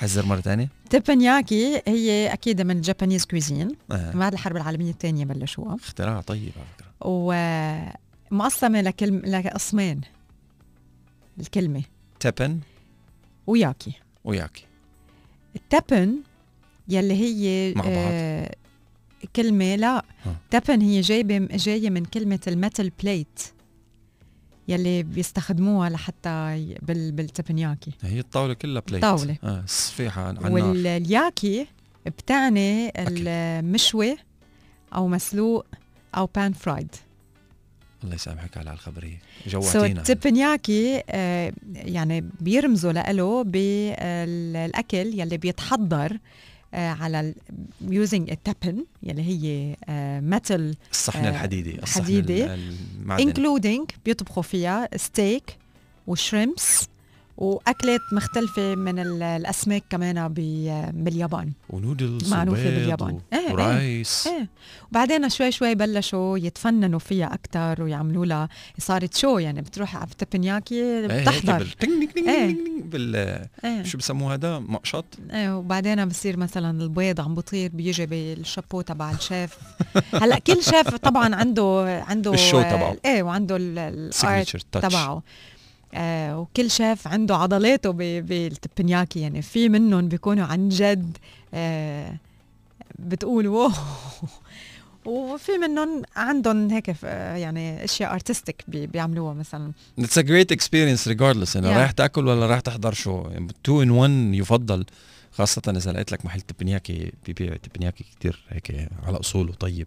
بحذر مرة ثانية تبانياكي هي أكيد من ال Japanese cuisine آه. بعد الحرب العالمية الثانية بلشوها. اختراع طيب على فكرة. ومقسمه لكلم لقسمين. الكلمة. تبن. وياكي. وياكي. التبن يلي هي مع بعض. آه كلمة لا. تبن هي جايبة جاية من كلمة ال metal plate يلي بيستخدموها لحتى بال بالتبنياكي. هي الطاولة كلها plate. طاولة. آه الصفيحة عن النار والياكي بتعني المشوي أو مسلوق أو pan fried الله يسامحك على الخبريه so جوعتينا. التبنياكي آه يعني بيرمزوا له بالأكل يلي بيتحضر آه على using التبن يلي هي metal الصحن آه، الحديدي الصحن حديدي. ال- المعدني including بيطبخوا فيها steak و shrimps وأكلات مختلفة من ال- الأسماك كمان باليابان. ونودلز معروفة وبيض باليابان. و- إيه. و rice إيه. وبعدين شوي شوي بلشوا يتفننوا فيها أكثر ويعملوا لها. صارت شو يعني؟ بتروح على التبنياكي إيه، بتحضر. بال- تنج تنج تنج إيه. تنج تنج بال إيه. شو بسموه هذا؟ مقشط؟ إيه وبعدين بصير مثلا البيض عم بطير بيجي بالشابو تبع الشيف. هلأ كل شيف طبعا عنده عنده ال show تبعه. إيه وعنده ال- ال art تبعه. آه وكل شيف عنده عضلاته بالتبنياكي. يعني في منهم بيكونوا عن جد آه بتقول wow. وفي منهم عندهم هيك آه، يعني أشياء artistic بيعملوها مثلا. it's a great experience regardless Yeah. رايح تأكل ولا رايح تحضر show two in one يفضل خاصة إذا لقيت لك محل تبنياكي بيبيع تبنياكي كتير هيك على أصوله طيب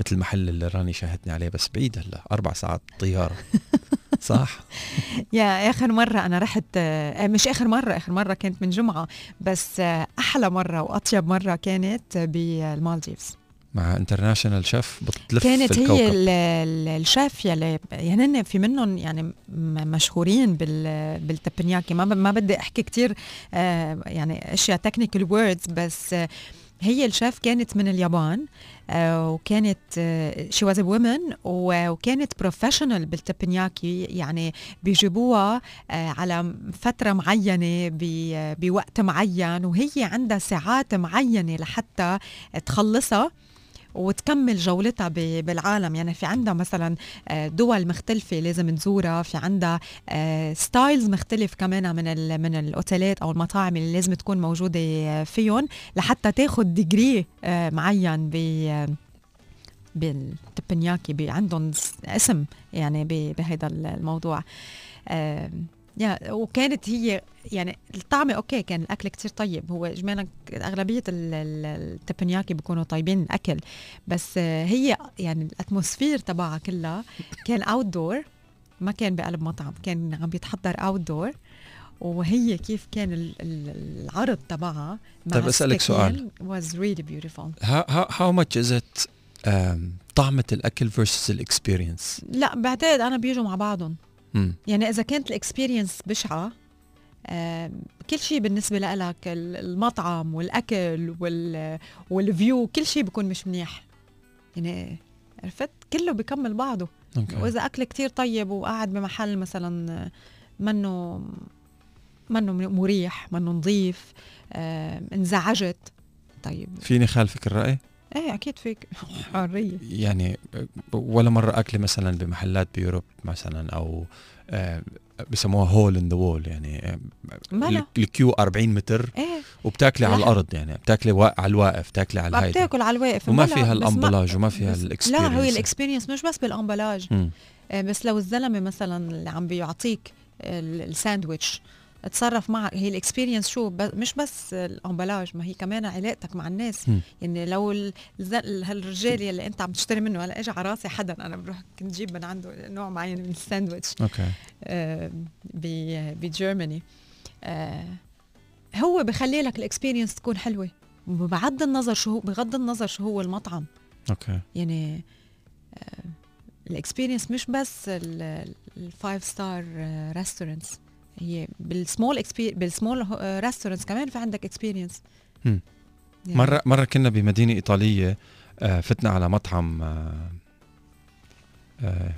مثل المحل اللي راني شاهدني عليه بس بعيد هلا أربع ساعات طيارة. صح؟ يا آخر مرة أنا رحت آه، مش آخر مرة آخر مرة كانت من جمعة بس آه، أحلى مرة وأطيب مرة كانت بالمالديفز. مع international chef بتلف كانت هي الكوكب. ال- ال- الشيف يلي يعني هن في منهم يعني مشهورين بال بال teppanyaki. ما ما بدي أحكي كتير آه، يعني أشياء technical words بس هي الشيف كانت من اليابان آه، وكانت she was woman وكانت professional بال teppanyaki يعني بيجيبوها آه، على فترة معينة بوقت معين وهي عندها ساعات معينة لحتى تخلصها. وتكمل جولتها بالعالم. يعني في عندها مثلا آه، دول مختلفة لازم تزورها في عندها styles مختلف كمان من من الأوتيلات أو المطاعم اللي لازم تكون موجودة آه، فيهم لحتى تاخذ degree معين ب بال teppanyaki عندهم اسم يعني بهذا الموضوع. آه، يا وكانت هي يعني الطعمه okay كان الأكل كتير طيب. هو اجمالا ال- ال teppanyaki بيكونوا طيبين الأكل. بس هي يعني ال atmosphere تبعها كلها كان outdoor ما كان بقلب مطعم كان عم بيتحضر outdoor وهي كيف كان ال- ال- العرض تبعها طيب أسألك سؤال. was really beautiful. How, how, how much is it um, طعمة الأكل versus ال experience لا بعتقد أنا بيجوا مع بعضهم. يعني إذا كانت ال experience بشعة كل شيء بالنسبة لك المطعم والأكل وال وال view كل شيء بيكون مش منيح. يعني عرفت؟ كله بيكمل بعضه. Okay. وإذا أكل كتير طيب وقاعد بمحل مثلا منه منه مريح منه نظيف آم، انزعجت طيب. فيني خالفك الرأي؟ إيه أكيد فيك. حرية. يعني ولا مرة أكلي مثلا بمحلات ب Europe مثلا أو آه، بسموها hole in the wall يعني آه،. ال queue 40 متر إيه. وبتاكلي على لا. الأرض يعني بتاكلي على الواقف بتاكلي على الهيدا بتاكل على الواقف وما فيها ال emballage وما فيها بس- لا هو ال experience ال experience مش بس بال emballage. آه، بس لو الزلمة مثلا اللي عم بيعطيك ال- الساندويتش تصرف معك هي ال experience شو؟ مش بس ال emballage ما هي كمان علاقتك مع الناس. مم. يعني لو هالرجال يلي انت عم تشتري منه هلا اجى على راسي حدا أنا بروح كنت جيب من عنده نوع معين من الساندويتش. okay. آه، ب- ب Germany آه، هو بخلي لك ال experience تكون حلوة. بغض النظر شو بغض النظر شو هو المطعم. okay. يعني ال experience مش بس الفايف ستار ريستورانتس هي بال small بال small restaurants كمان في عندك experience مم. مرة مرة كنا بمدينة إيطالية آه، فتنا على مطعم آه، آه،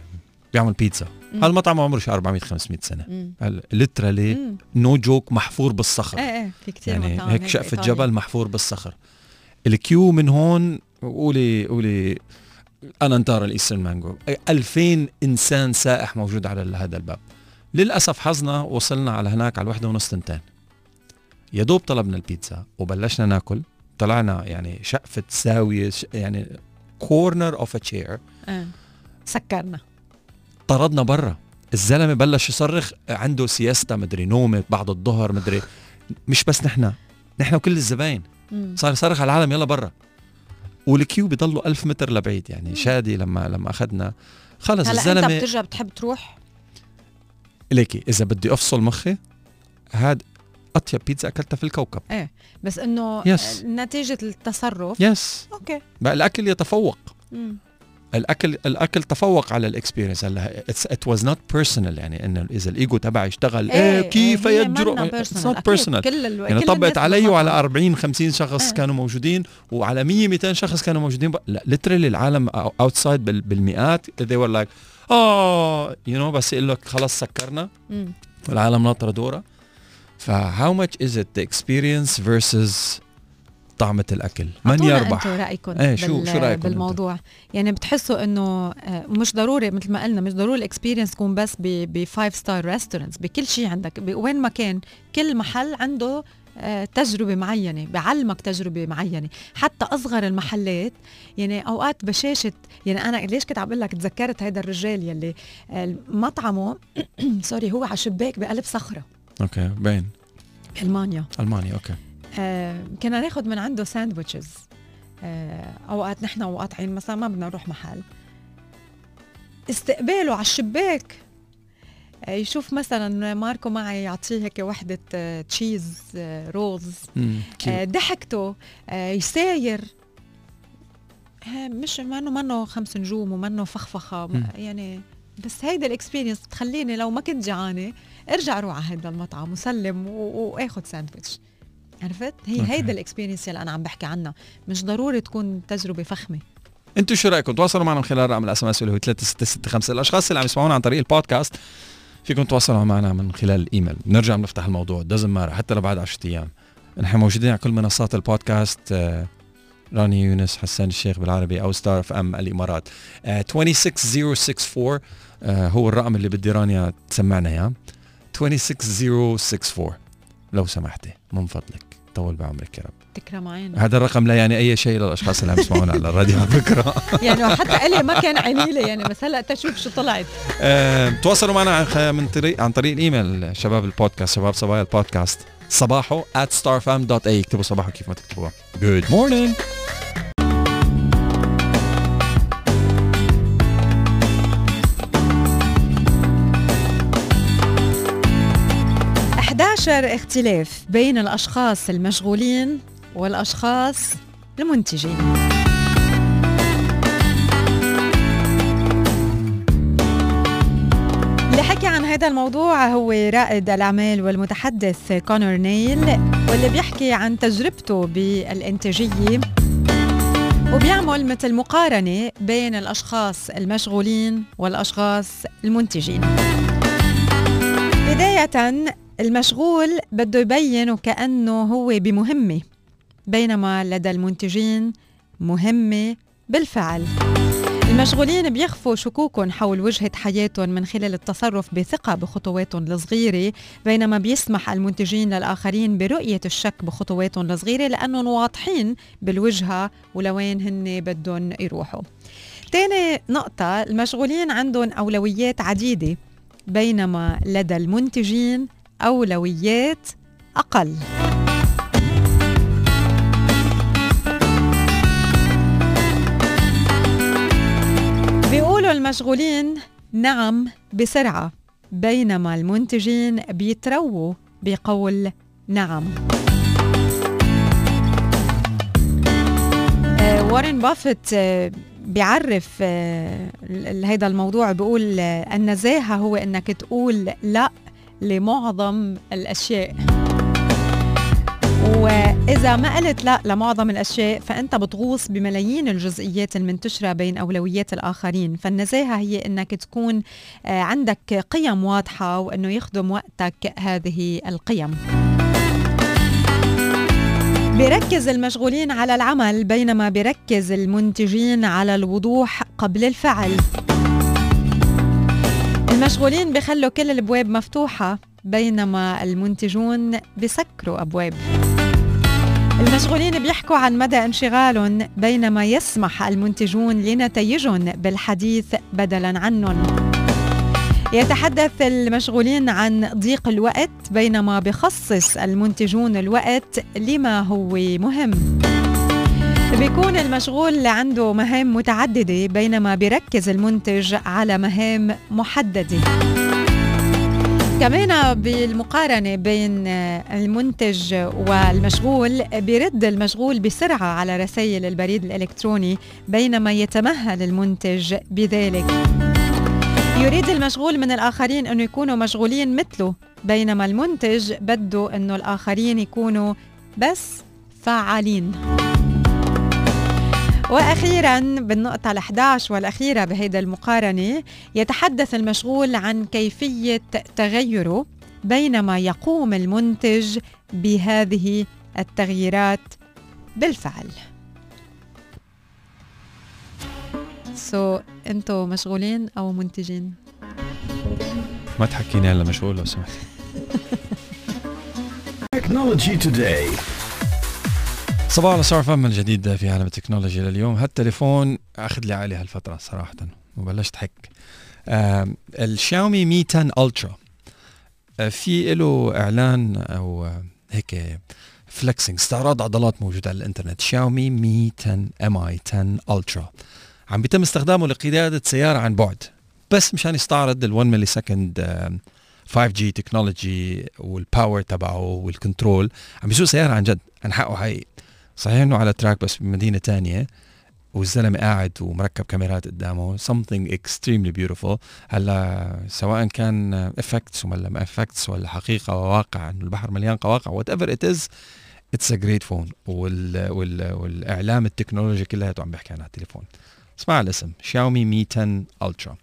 بيعمل بيتزا. هالمطعم عمره شي 400 500 سنة. literally إيه no joke محفور بالصخر. إيه في كثير يعني هيك شقفة جبل محفور بالصخر. الكيو من هون قولي قولي أنا انتار الإيسترن مانجو. 2000 إنسان سائح موجود على هذا الباب. للأسف حظنا وصلنا على هناك على الوحدة ونص تنتين. يا دوب طلبنا البيتزا وبلشنا ناكل. طلعنا يعني شقفة زاوية يعني كورنر اوف ا تشير. سكرنا. طردنا برا. الزلمة بلش يصرخ عنده siesta مدري نومة بعد الظهر مدري. مش بس نحن نحن وكل الزباين. صار يصرخ على العالم يلا برا. وال queue بضلوا ألف متر لبعيد يعني شادي لما لما أخذنا. خلص هلا أنت الزلمه بترجع بتحب تروح؟ ليكي إذا بدي أفصل مخي هاد أطيب بيتزا أكلتها في الكوكب بس إنه Yes. نتيجة التصرف yes okay بقى الأكل يتفوق مم. الأكل الأكل تفوق على ال experience هلا it was not personal يعني إنه إذا الإيجو تبعي اشتغل إيه, كيف هي يجرؤ it's. not. personal. يعني طبقت علي. وعلى 40 50 شخص آه. كانوا موجودين وعلى 100 200 شخص كانوا موجودين. لا literally العالم outside بال... بالمئات they were like آه you know بس يقول لك خلص سكرنا. والعالم ناطرة دورها ف how much is it experience versus طعمة الأكل؟ من يربح؟ أنتوا رأيكم إيه، شو- بال- شو رأيكم بالموضوع. يعني بتحسوا إنه آه، مش ضروري مثل ما قلنا مش ضروري ال experience تكون بس ب five star restaurants بكل شيء عندك. وين ما كان كل محل عنده تجربة معينة بعلمك تجربة معينة. حتى أصغر المحلات يعني أوقات بشاشة يعني أنا ليش كنت عم بقول لك تذكرت هذا الرجال يلي آه، مطعمه سوري هو على شباك بقلب صخرة. Okay باين بألمانيا ألمانيا okay. آه، كنا ناخد من عنده sandwiches. آه، أوقات نحن وقاطعين مثلا ما بدنا نروح محل. استقباله على الشباك. آه، يشوف مثلا ماركو معي يعطيه هيك وحدة آه، cheese آه، آه، cute. ضحكته آه، يساير. آه، مش منه منه خمس نجوم ومنه فخفخة. يعني بس هيدا ال experience بتخليني لو ما كنت جعانة ارجع أروح على هذا المطعم وسلم و- واخد ساندويتش. عرفت؟ هي okay. هيدا ال experience اللي أنا عم بحكي عنها. مش ضروري تكون تجربة فخمة. أنتوا شو رأيكم؟ تواصلوا معنا من خلال رقم ال SMS اللي هو 3665 الأشخاص اللي عم يسمعونا عن طريق البودكاست فيكم تواصلوا معنا من خلال الايميل بنرجع بنفتح الموضوع. دزم مارا حتى لو بعد 10 أيام. نحن موجودين على كل منصات البودكاست. آه، رانيا يونس حسان الشيخ بالعربي أو ستار أف إم الإمارات. آه، 26064 آه، هو الرقم اللي بدي رانيا تسمعنا إياه. 26064 لو سمحتي من فضلك. طول بعمرك يا رب. تكرم عينك هذا الرقم لا يعني أي شيء للأشخاص اللي عم يسمعونا على الراديو على فكرة. يعني حتى إلي ما كان عميلة يعني بس هلأ تشوف شو طلعت. آه، تواصلوا معنا من طريق عن طريق الإيميل شباب البودكاست شباب صبايا البودكاست. صباحو at starfam.a اكتبوا صباحو كيف ما تكتبوها. Good morning. 11 أكثر اختلاف بين الأشخاص المشغولين والأشخاص المنتجين. اللي حكي عن هذا الموضوع هو رائد الأعمال والمتحدث كونر نيل واللي بيحكي عن تجربته بالإنتاجية وبيعمل مثل مقارنة بين الأشخاص المشغولين والأشخاص المنتجين. بداية المشغول بده يبين وكأنه هو بمهمة. بينما لدى المنتجين مهمة بالفعل. المشغولين بيخفوا شكوكهم حول وجهة حياتهم من خلال التصرف بثقة بخطواتهم الصغيرة بينما بيسمح المنتجين للآخرين برؤية الشك بخطواتهم الصغيرة لأنهم واضحين بالوجهة ولوين هن بدهم يروحوا. تاني نقطة المشغولين عندهم أولويات عديدة بينما لدى المنتجين أولويات أقل. المشغولين نعم بسرعة بينما المنتجين بيترووا بقول نعم. آه، وارن بافيت آه، بيعرف آه، هيدا الموضوع بيقول النزاهة هو إنك تقول لا لمعظم الأشياء. وإذا ما قلت لا لمعظم الأشياء فأنت بتغوص بملايين الجزئيات المنتشرة بين أولويات الآخرين. فالنزاهة هي أنك تكون آه، عندك قيم واضحة وأنه يخدم وقتك هذه القيم. بيركز المشغولين على العمل بينما بيركز المنتجين على الوضوح قبل الفعل. المشغولين بيخلوا كل الأبواب مفتوحة بينما المنتجون بسكروا أبواب. المشغولين بيحكوا عن مدى انشغالهم بينما يسمح المنتجون لنتائجهم بالحديث بدلا عنهم. يتحدث المشغولين عن ضيق الوقت بينما بخصص المنتجون الوقت لما هو مهم. بيكون المشغول عنده مهام متعددة بينما بيركز المنتج على مهام محددة. كمان بالمقارنة بين المنتج والمشغول بيرد المشغول بسرعة على رسائل البريد الإلكتروني بينما يتمهل المنتج بذلك. يريد المشغول من الآخرين أنه يكونوا مشغولين مثله بينما المنتج بده أنه الآخرين يكونوا بس فعالين. وأخيرا بالنقطة ال11 والأخيرة بهيدا المقارنة يتحدث المشغول عن كيفية تغيره بينما يقوم المنتج بهذه التغييرات بالفعل. سو so, أنتوا مشغولين أو منتجين؟ ما تحكيني هلا مشغول لو سمحت. Technology Today. صباح على صار فم الجديد في عالم التكنولوجيا لليوم. هالتليفون أخذ لي عقلي هالفترة صراحة وبلشت حك. الشاومي مي 10 ألترا. آه، في له إعلان أو هيك flexing استعراض عضلات موجود على الإنترنت. شاومي مي 10 MI 10 Ultra. عم بيتم استخدامه لقيادة سيارة عن بعد بس مشان يستعرض ال 1 millisecond 5G technology وال power تبعه وال control عم بيسوق سيارة عن جد عن حقه حقيقي. صحيح إنه على track بس بمدينة تانية والزلمة قاعد ومركب كاميرات قدامه something extremely beautiful. هلا سواء كان effects ولا ما effects ولا حقيقة وواقع إنه البحر مليان قواقع whatever it is it's a great phone وال وال والإعلام التكنولوجي كلياته عم بيحكي عنها التليفون. اسمع الاسم شاومي مي 10 Ultra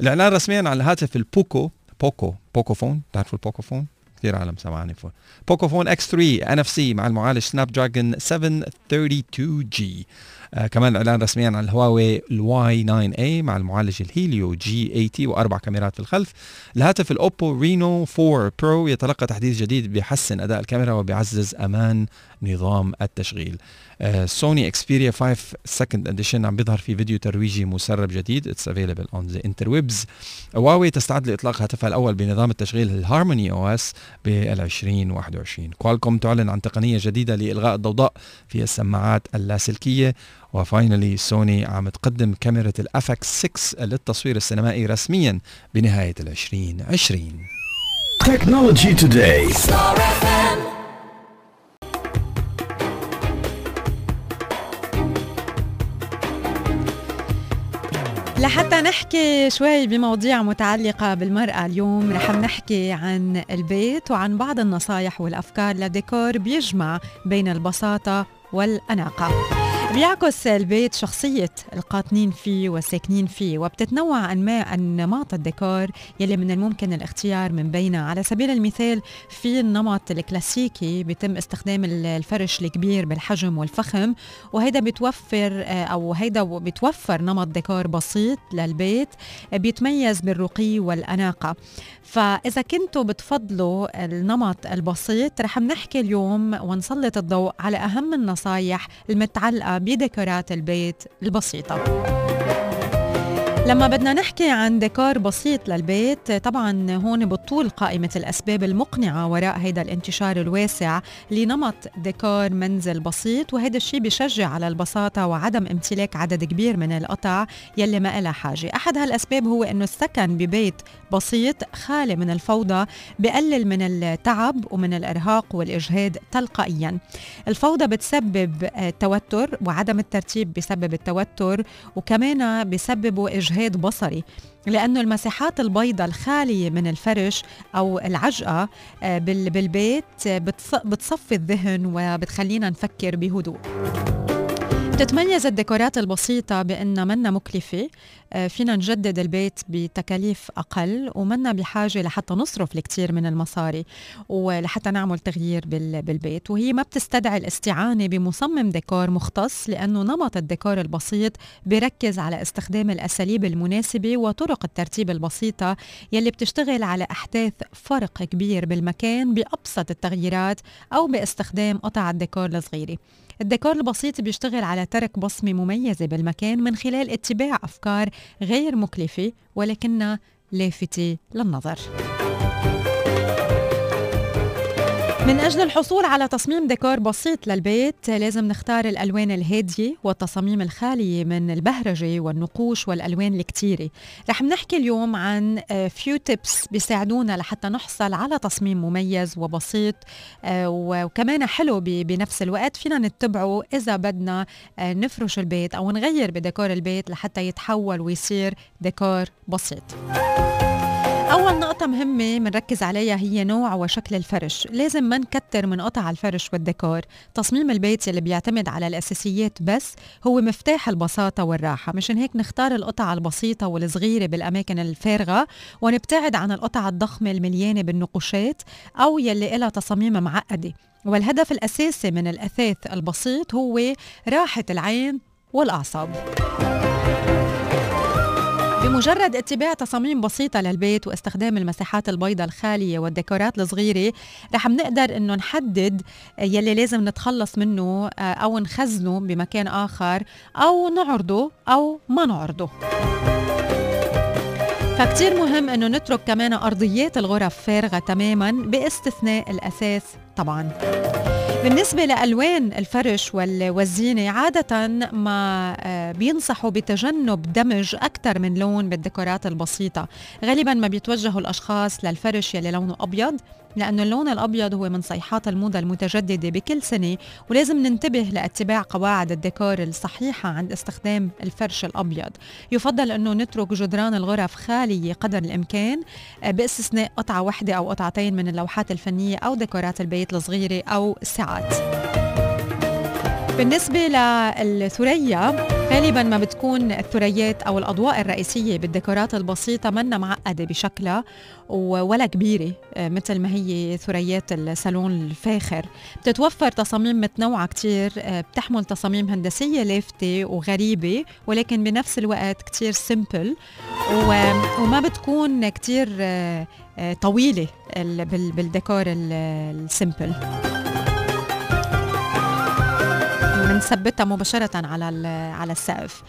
الإعلان رسميا على الهاتف البوكو بوكو بوكو phone بتعرفوا البوكو phone كثير عالم سمعاني phone بوكو phone X3 NFC مع المعالج سناب دراجون 732 G. آه كمان إعلان رسميا عن الهواوي ال Y 9 A مع المعالج الهيليو G 80 وأربع كاميرات في الخلف. الهاتف الأوبو رينو 4 Pro يتلقى تحديث جديد بيحسن أداء الكاميرا وبيعزز أمان نظام التشغيل. سوني اكسبيريا 5 second edition عم بيظهر في فيديو ترويجي مسرب جديد. it's available on the interwebs هواوي تستعد لإطلاق هاتفها الأول بنظام التشغيل الهارموني OS بال 2021 كوالكوم تعلن عن تقنية جديدة لإلغاء الضوضاء في السماعات اللاسلكية. و finally سوني عم تقدم كاميرا ال FX 6 للتصوير السينمائي رسميا بنهاية ال 2020 Technology Today. لحتى نحكي شوي بمواضيع متعلقة بالمرأة اليوم رح نحكي عن البيت وعن بعض النصايح والأفكار لديكور بيجمع بين البساطة والأناقة. بيعكس البيت شخصية القاطنين فيه والساكنين فيه وبتتنوع أنماء أنماط الديكور يلي من الممكن الاختيار من بينها على سبيل المثال في النمط الكلاسيكي بيتم استخدام الفرش الكبير بالحجم والفخم وهيدا بتوفر أو هيدا بتوفر نمط ديكور بسيط للبيت بيتميز بالرقي والأناقة. فإذا كنتوا بتفضلوا النمط البسيط رح نحكي اليوم ونسلط الضوء على أهم النصايح المتعلقة بديكورات البيت البسيطة. لما بدنا نحكي عن ديكور بسيط للبيت طبعا هون بطول قائمة الأسباب المقنعة وراء هيدا الانتشار الواسع لنمط ديكور منزل بسيط وهذا الشيء بشجع على البساطة وعدم امتلاك عدد كبير من القطع يلي ما لها حاجة. أحد هالأسباب هو أنه السكن ببيت بسيط خالي من الفوضى بقلل من التعب ومن الإرهاق والإجهاد تلقائيا. الفوضى بتسبب التوتر وعدم الترتيب بسبب التوتر وكمان بسببوا إجهاد بصري لأنه المساحات البيضاء الخالية من الفرش أو العجقة آه، بالبيت بتصفي الذهن وبتخلينا نفكر بهدوء. بتتميز الديكورات البسيطة بأنها منا مكلفة آه، فينا نجدد البيت بتكاليف أقل ومنا بحاجة لحتى نصرف الكثير من المصاري ولحتى نعمل تغيير بالبيت. وهي ما بتستدعي الاستعانة بمصمم ديكور مختص لأنه نمط الديكور البسيط بيركز على استخدام الأساليب المناسبة وطرق الترتيب البسيطة يلي بتشتغل على أحداث فرق كبير بالمكان بأبسط التغييرات أو باستخدام قطع الديكور الصغيرة. الديكور البسيط بيشتغل على ترك بصمة مميزة بالمكان من خلال اتباع أفكار غير مكلفة ولكنها لافتة للنظر. من أجل الحصول على تصميم ديكور بسيط للبيت لازم نختار الألوان الهادية والتصاميم الخالية من البهرجة والنقوش والألوان الكتيرة. رح نحكي اليوم عن few آه، tips بيساعدونا لحتى نحصل على تصميم مميز وبسيط آه، وكمان حلو بنفس الوقت. فينا نتبعه إذا بدنا آه، نفرش البيت أو نغير بديكور البيت لحتى يتحول ويصير ديكور بسيط. أول نقطة مهمة بنركز عليها هي نوع وشكل الفرش. لازم ما نكتر من قطع الفرش والديكور. تصميم البيت اللي بيعتمد على الأساسيات بس هو مفتاح البساطة والراحة. مشان هيك نختار القطع البسيطة والصغيرة بالأماكن الفارغة ونبتعد عن القطع الضخمة المليانة بالنقوشات أو يلي إلها تصاميم معقدة. والهدف الأساسي من الأثاث البسيط هو راحة العين والأعصاب. بمجرد اتباع تصاميم بسيطة للبيت واستخدام المساحات البيضاء الخالية والديكورات الصغيرة رح بنقدر إنه نحدد يلي لازم نتخلص منه آه، أو نخزنه بمكان آخر أو نعرضه أو ما نعرضه. فكتير مهم إنه نترك كمان أرضيات الغرف فارغة تماما باستثناء الأساس طبعا. بالنسبة لألوان الفرش والزينة عادة ما آه، بينصحوا بتجنب دمج أكثر من لون بالديكورات البسيطة. غالبا ما بيتوجهوا الأشخاص للفرش يلي لونه أبيض. لأنه اللون الأبيض هو من صيحات الموضة المتجددة بكل سنة ولازم ننتبه لاتباع قواعد الديكور الصحيحة عند استخدام الفرش الأبيض. يفضل أنه نترك جدران الغرف خالية قدر الإمكان آه، بإستثناء قطعة واحدة أو قطعتين من اللوحات الفنية أو ديكورات البيت الصغيرة أو الساعات. بالنسبة للثريا غالبا ما بتكون الثريات أو الأضواء الرئيسية بالديكورات البسيطة منا معقدة بشكلها ولا كبيرة آه، مثل ما هي ثريات الصالون الفاخر. بتتوفر تصاميم متنوعة كتير آه، بتحمل تصاميم هندسية لافتة وغريبة ولكن بنفس الوقت كتير simple وما بتكون كتير آه، طويلة بالديكور ال simple بنثبتها مباشرة على على السقف.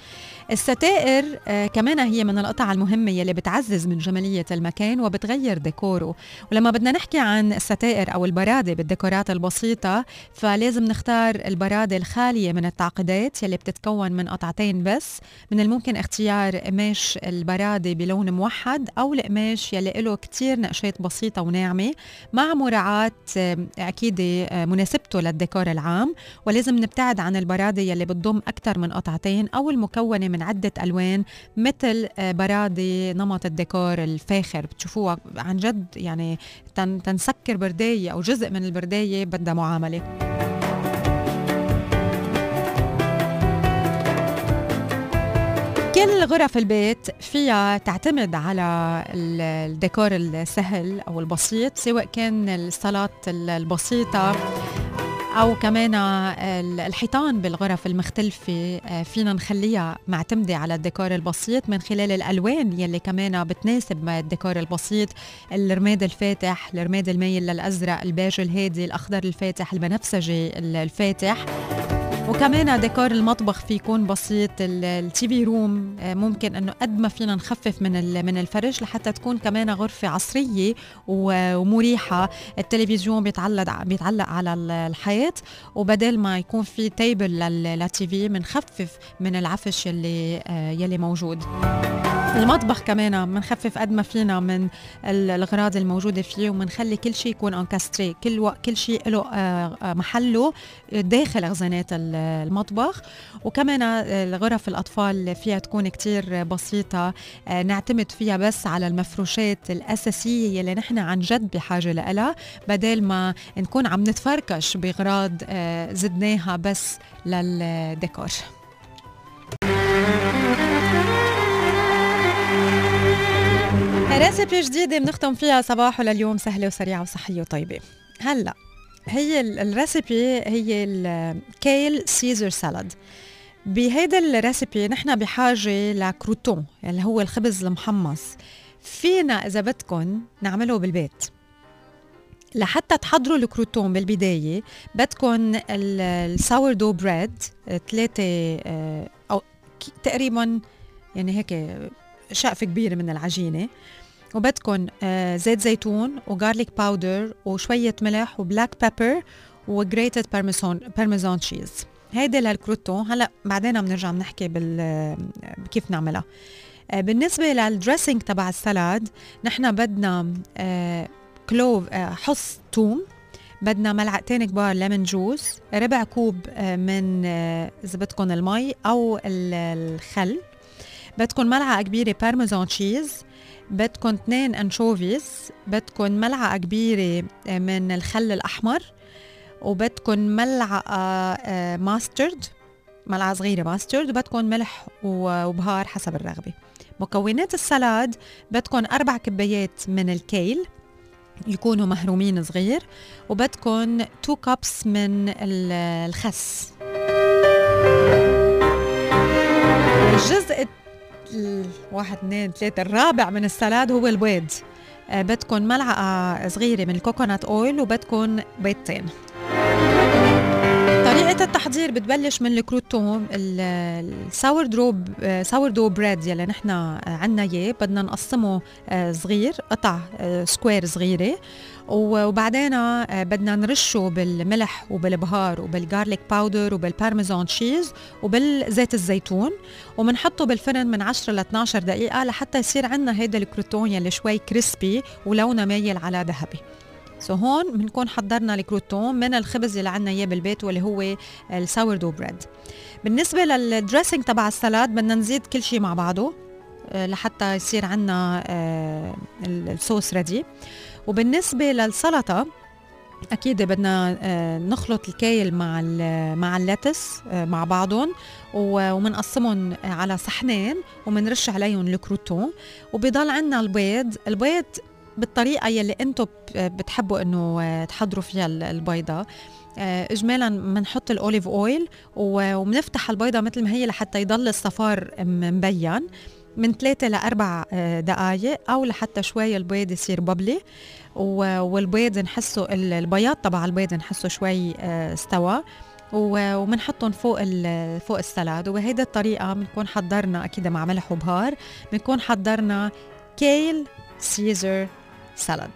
الستائر آه، كمان هي من القطع المهمة يلي بتعزز من جمالية المكان وبتغير ديكوره. ولما بدنا نحكي عن الستائر أو البرادة بالديكورات البسيطة فلازم نختار البرادة الخالية من التعقيدات يلي بتتكون من قطعتين بس. من الممكن اختيار قماش البرادة بلون موحد أو القماش يلي له كتير نقشات بسيطة وناعمة مع مراعاة آه، أكيد آه، مناسبته للديكور العام. ولازم نبتعد عن البرادة يلي بتضم أكثر من قطعتين أو المكونة من عدة ألوان مثل آه، برادة نمط الديكور الفاخر. بتشوفوها عن جد يعني تن تنسكر برداية أو جزء من البرداية بدها معاملة. كل غرف البيت فيها تعتمد على ال- الديكور السهل أو البسيط سواء كان الصالات ال- البسيطة. أو كمان ال- الحيطان بالغرف المختلفة آه، فينا نخليها معتمدة على الديكور البسيط من خلال الألوان يلي كمان بتناسب مع الديكور البسيط. الرمادي الفاتح الرمادي المايل للأزرق البيج الهادي الأخضر الفاتح البنفسجي ال- الفاتح. وكمان ديكور المطبخ في يكون بسيط ال- ال TV room آه، ممكن إنه قد ما فينا نخفف من من الفرش لحتى تكون كمان غرفة عصرية ومريحة. التلفزيون بيتعلق بيتعلق على ال- الحيط. وبدل ما يكون في table لل TV بنخفف من العفش يلي آه، يلي موجود. المطبخ كمان بنخفف قد ما فينا من ال- الأغراض الموجودة فيه وبنخلي كل شيء يكون إن كستري. كل وق- كل شيء له آه، آه، محله داخل خزانات ال- المطبخ. وكمان آه، غرف الأطفال فيها تكون كتير بسيطة. نعتمد فيها بس على المفروشات الأساسية يلي نحن عن جد بحاجة لها بدل ما نكون عم نتفركش بأغراض زدناها بس للديكور. ريسيبي جديدة بنختم فيها صباحه لليوم سهلة وسريعة وصحية وطيبة. هلأ هي ال- الريسيبي هي الكيل سيزر سالاد. بهيدا ال recipe نحن بحاجة ل crouton اللي هو الخبز المحمص. فينا إذا بدكم نعمله بالبيت. لحتى تحضروا ال crouton بالبداية بدكم ال sourdough bread ثلاثة أو تقريبا يعني هيك شقفة كبيرة من العجينة. وبدكم آه، زيت زيتون و garlic powder وشوية ملح و black pepper و grated parmesan parmesan cheese هيدي لل crouton هلا بعدين بنرجع بنحكي بال كيف نعملها. آه، بالنسبة لل dressing تبع ال salad نحن بدنا آه، clove آه، حص توم. بدنا ملعقتين كبار ليمون جوز ربع كوب آه، من آه، إذا بدكم المي أو ال- الخل. بدكم ملعقة كبيرة parmesan cheese بدكم اثنين anchovies بدكم ملعقة كبيرة آه، من الخل الأحمر وبدكم ملعقة آه، mustard ملعقة صغيرة mustard وبدكم ملح وبهار حسب الرغبة. مكونات ال salad بدكم أربع كبايات من الكيل يكونوا مفرومين صغير وبدكم 2 cups من ال- الخس. الجزء ال- واحد اثنين ثلاثة. الرابع من ال salad هو البيض. آه، بدكم ملعقة صغيرة من ال coconut oil وبدكم بيضتين. طريقة التحضير بتبلش من ال crouton ال sourdough sourdough bread يلي نحن عنا إياه. بدنا نقسمه آه، صغير قطع آه، square صغيرة. و- وبعدين آه، بدنا نرشه بالملح وبالبهار وبال garlic powder وبال parmesan cheese وبالزيت الزيتون وبنحطه بالفرن من 10 ل 12 دقيقة لحتى يصير عنا هيدا ال crouton يلي شوي crispy ولونه مايل على ذهبي. so so هون بنكون حضرنا ال crouton من الخبز اللي عنا إياه بالبيت واللي هو ال sourdough bread بالنسبة لل dressing تبع ال salad بدنا نزيد كل شيء مع بعضه آه، لحتى يصير عنا آه، ال- الصوص ready وبالنسبة للسلطة أكيد بدنا آه، نخلط الكايل مع مع ال lettuce آه، مع بعضهم ومنقسمهم على صحنين ومنرش عليهم ال crouton. وبيضل عنا البيض البيض بالطريقة يلي أنتم بتحبوا انه آه، تحضروا فيها ال- البيضة. آه، اجمالا بنحط ال olive oil وبنفتح البيضة مثل ما هي لحتى يضل الصفار مبين. من ثلاثة لأربع آه، دقايق أو لحتى شوي البيض يصير bubbly والبيض نحسه ال- البياض تبع البيض نحسه شوي آه، استوى. و- وبنحطهم فوق فوق ال salad. وبهيدي الطريقة بنكون حضرنا أكيد مع ملح وبهار بنكون حضرنا kale caesar salad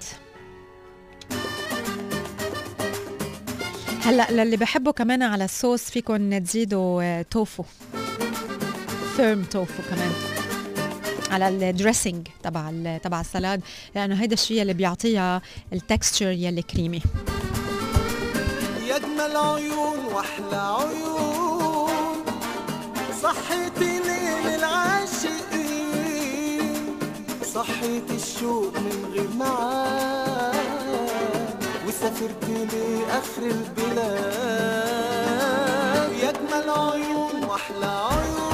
هلأ للي بحبوا كمان على الصوص فيكم تزيدوا tofu firm tofu كمان. على ال dressing تبع تبع ال salad لأنه هيدا الشيء اللي بيعطيها ال texture يلي كريمي يا اجمل عيون وأحلى عيون صحيتي ليل العاشقين صحيت الشوق من غير معاد وسافرت لآخر البلاد. يا اجمل عيون وأحلى عيون.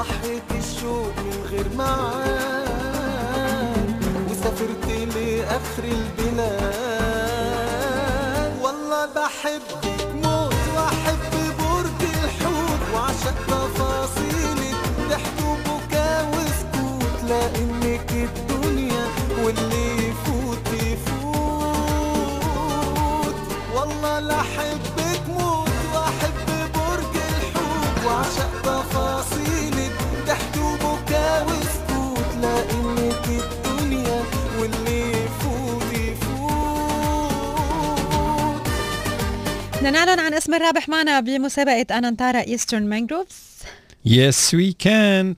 صحيت الشوق من غير معاد وسافرت لآخر البلاد. والله بحبك موت وأحب برج الحوت وعشق تفاصيلك ضحك وبكا وسكوت لأنك الدنيا واللي يفوت يفوت. والله لأحبك موت وأحب برج الحوت وعشق تفاصيلك نعلن عن اسم الرابح معنا بمسابقة أنانتارا إيسترن مانجروفز. Yes we can.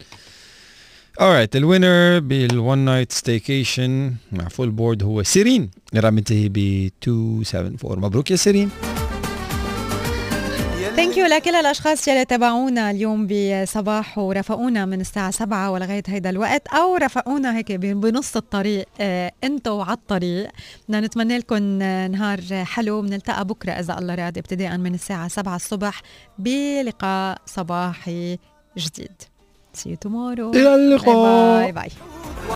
Alright ال winner بال one night staycation مع full board هو سيرين. الرقم منتهي ب 274 مبروك يا سيرين. Thank you لكل الأشخاص يلي تابعونا اليوم بصباح ورافقونا من الساعة 7 ولغاية هيدا الوقت أو رافقونا هيك بنص الطريق آه، أنتوا على الطريق. بدنا نتمنى لكم آه، نهار حلو. بنلتقى بكرة إذا الله راد ابتداء من الساعة 7 الصبح. بلقاء صباحي جديد. See you tomorrow. إلى اللقاء. Bye, bye.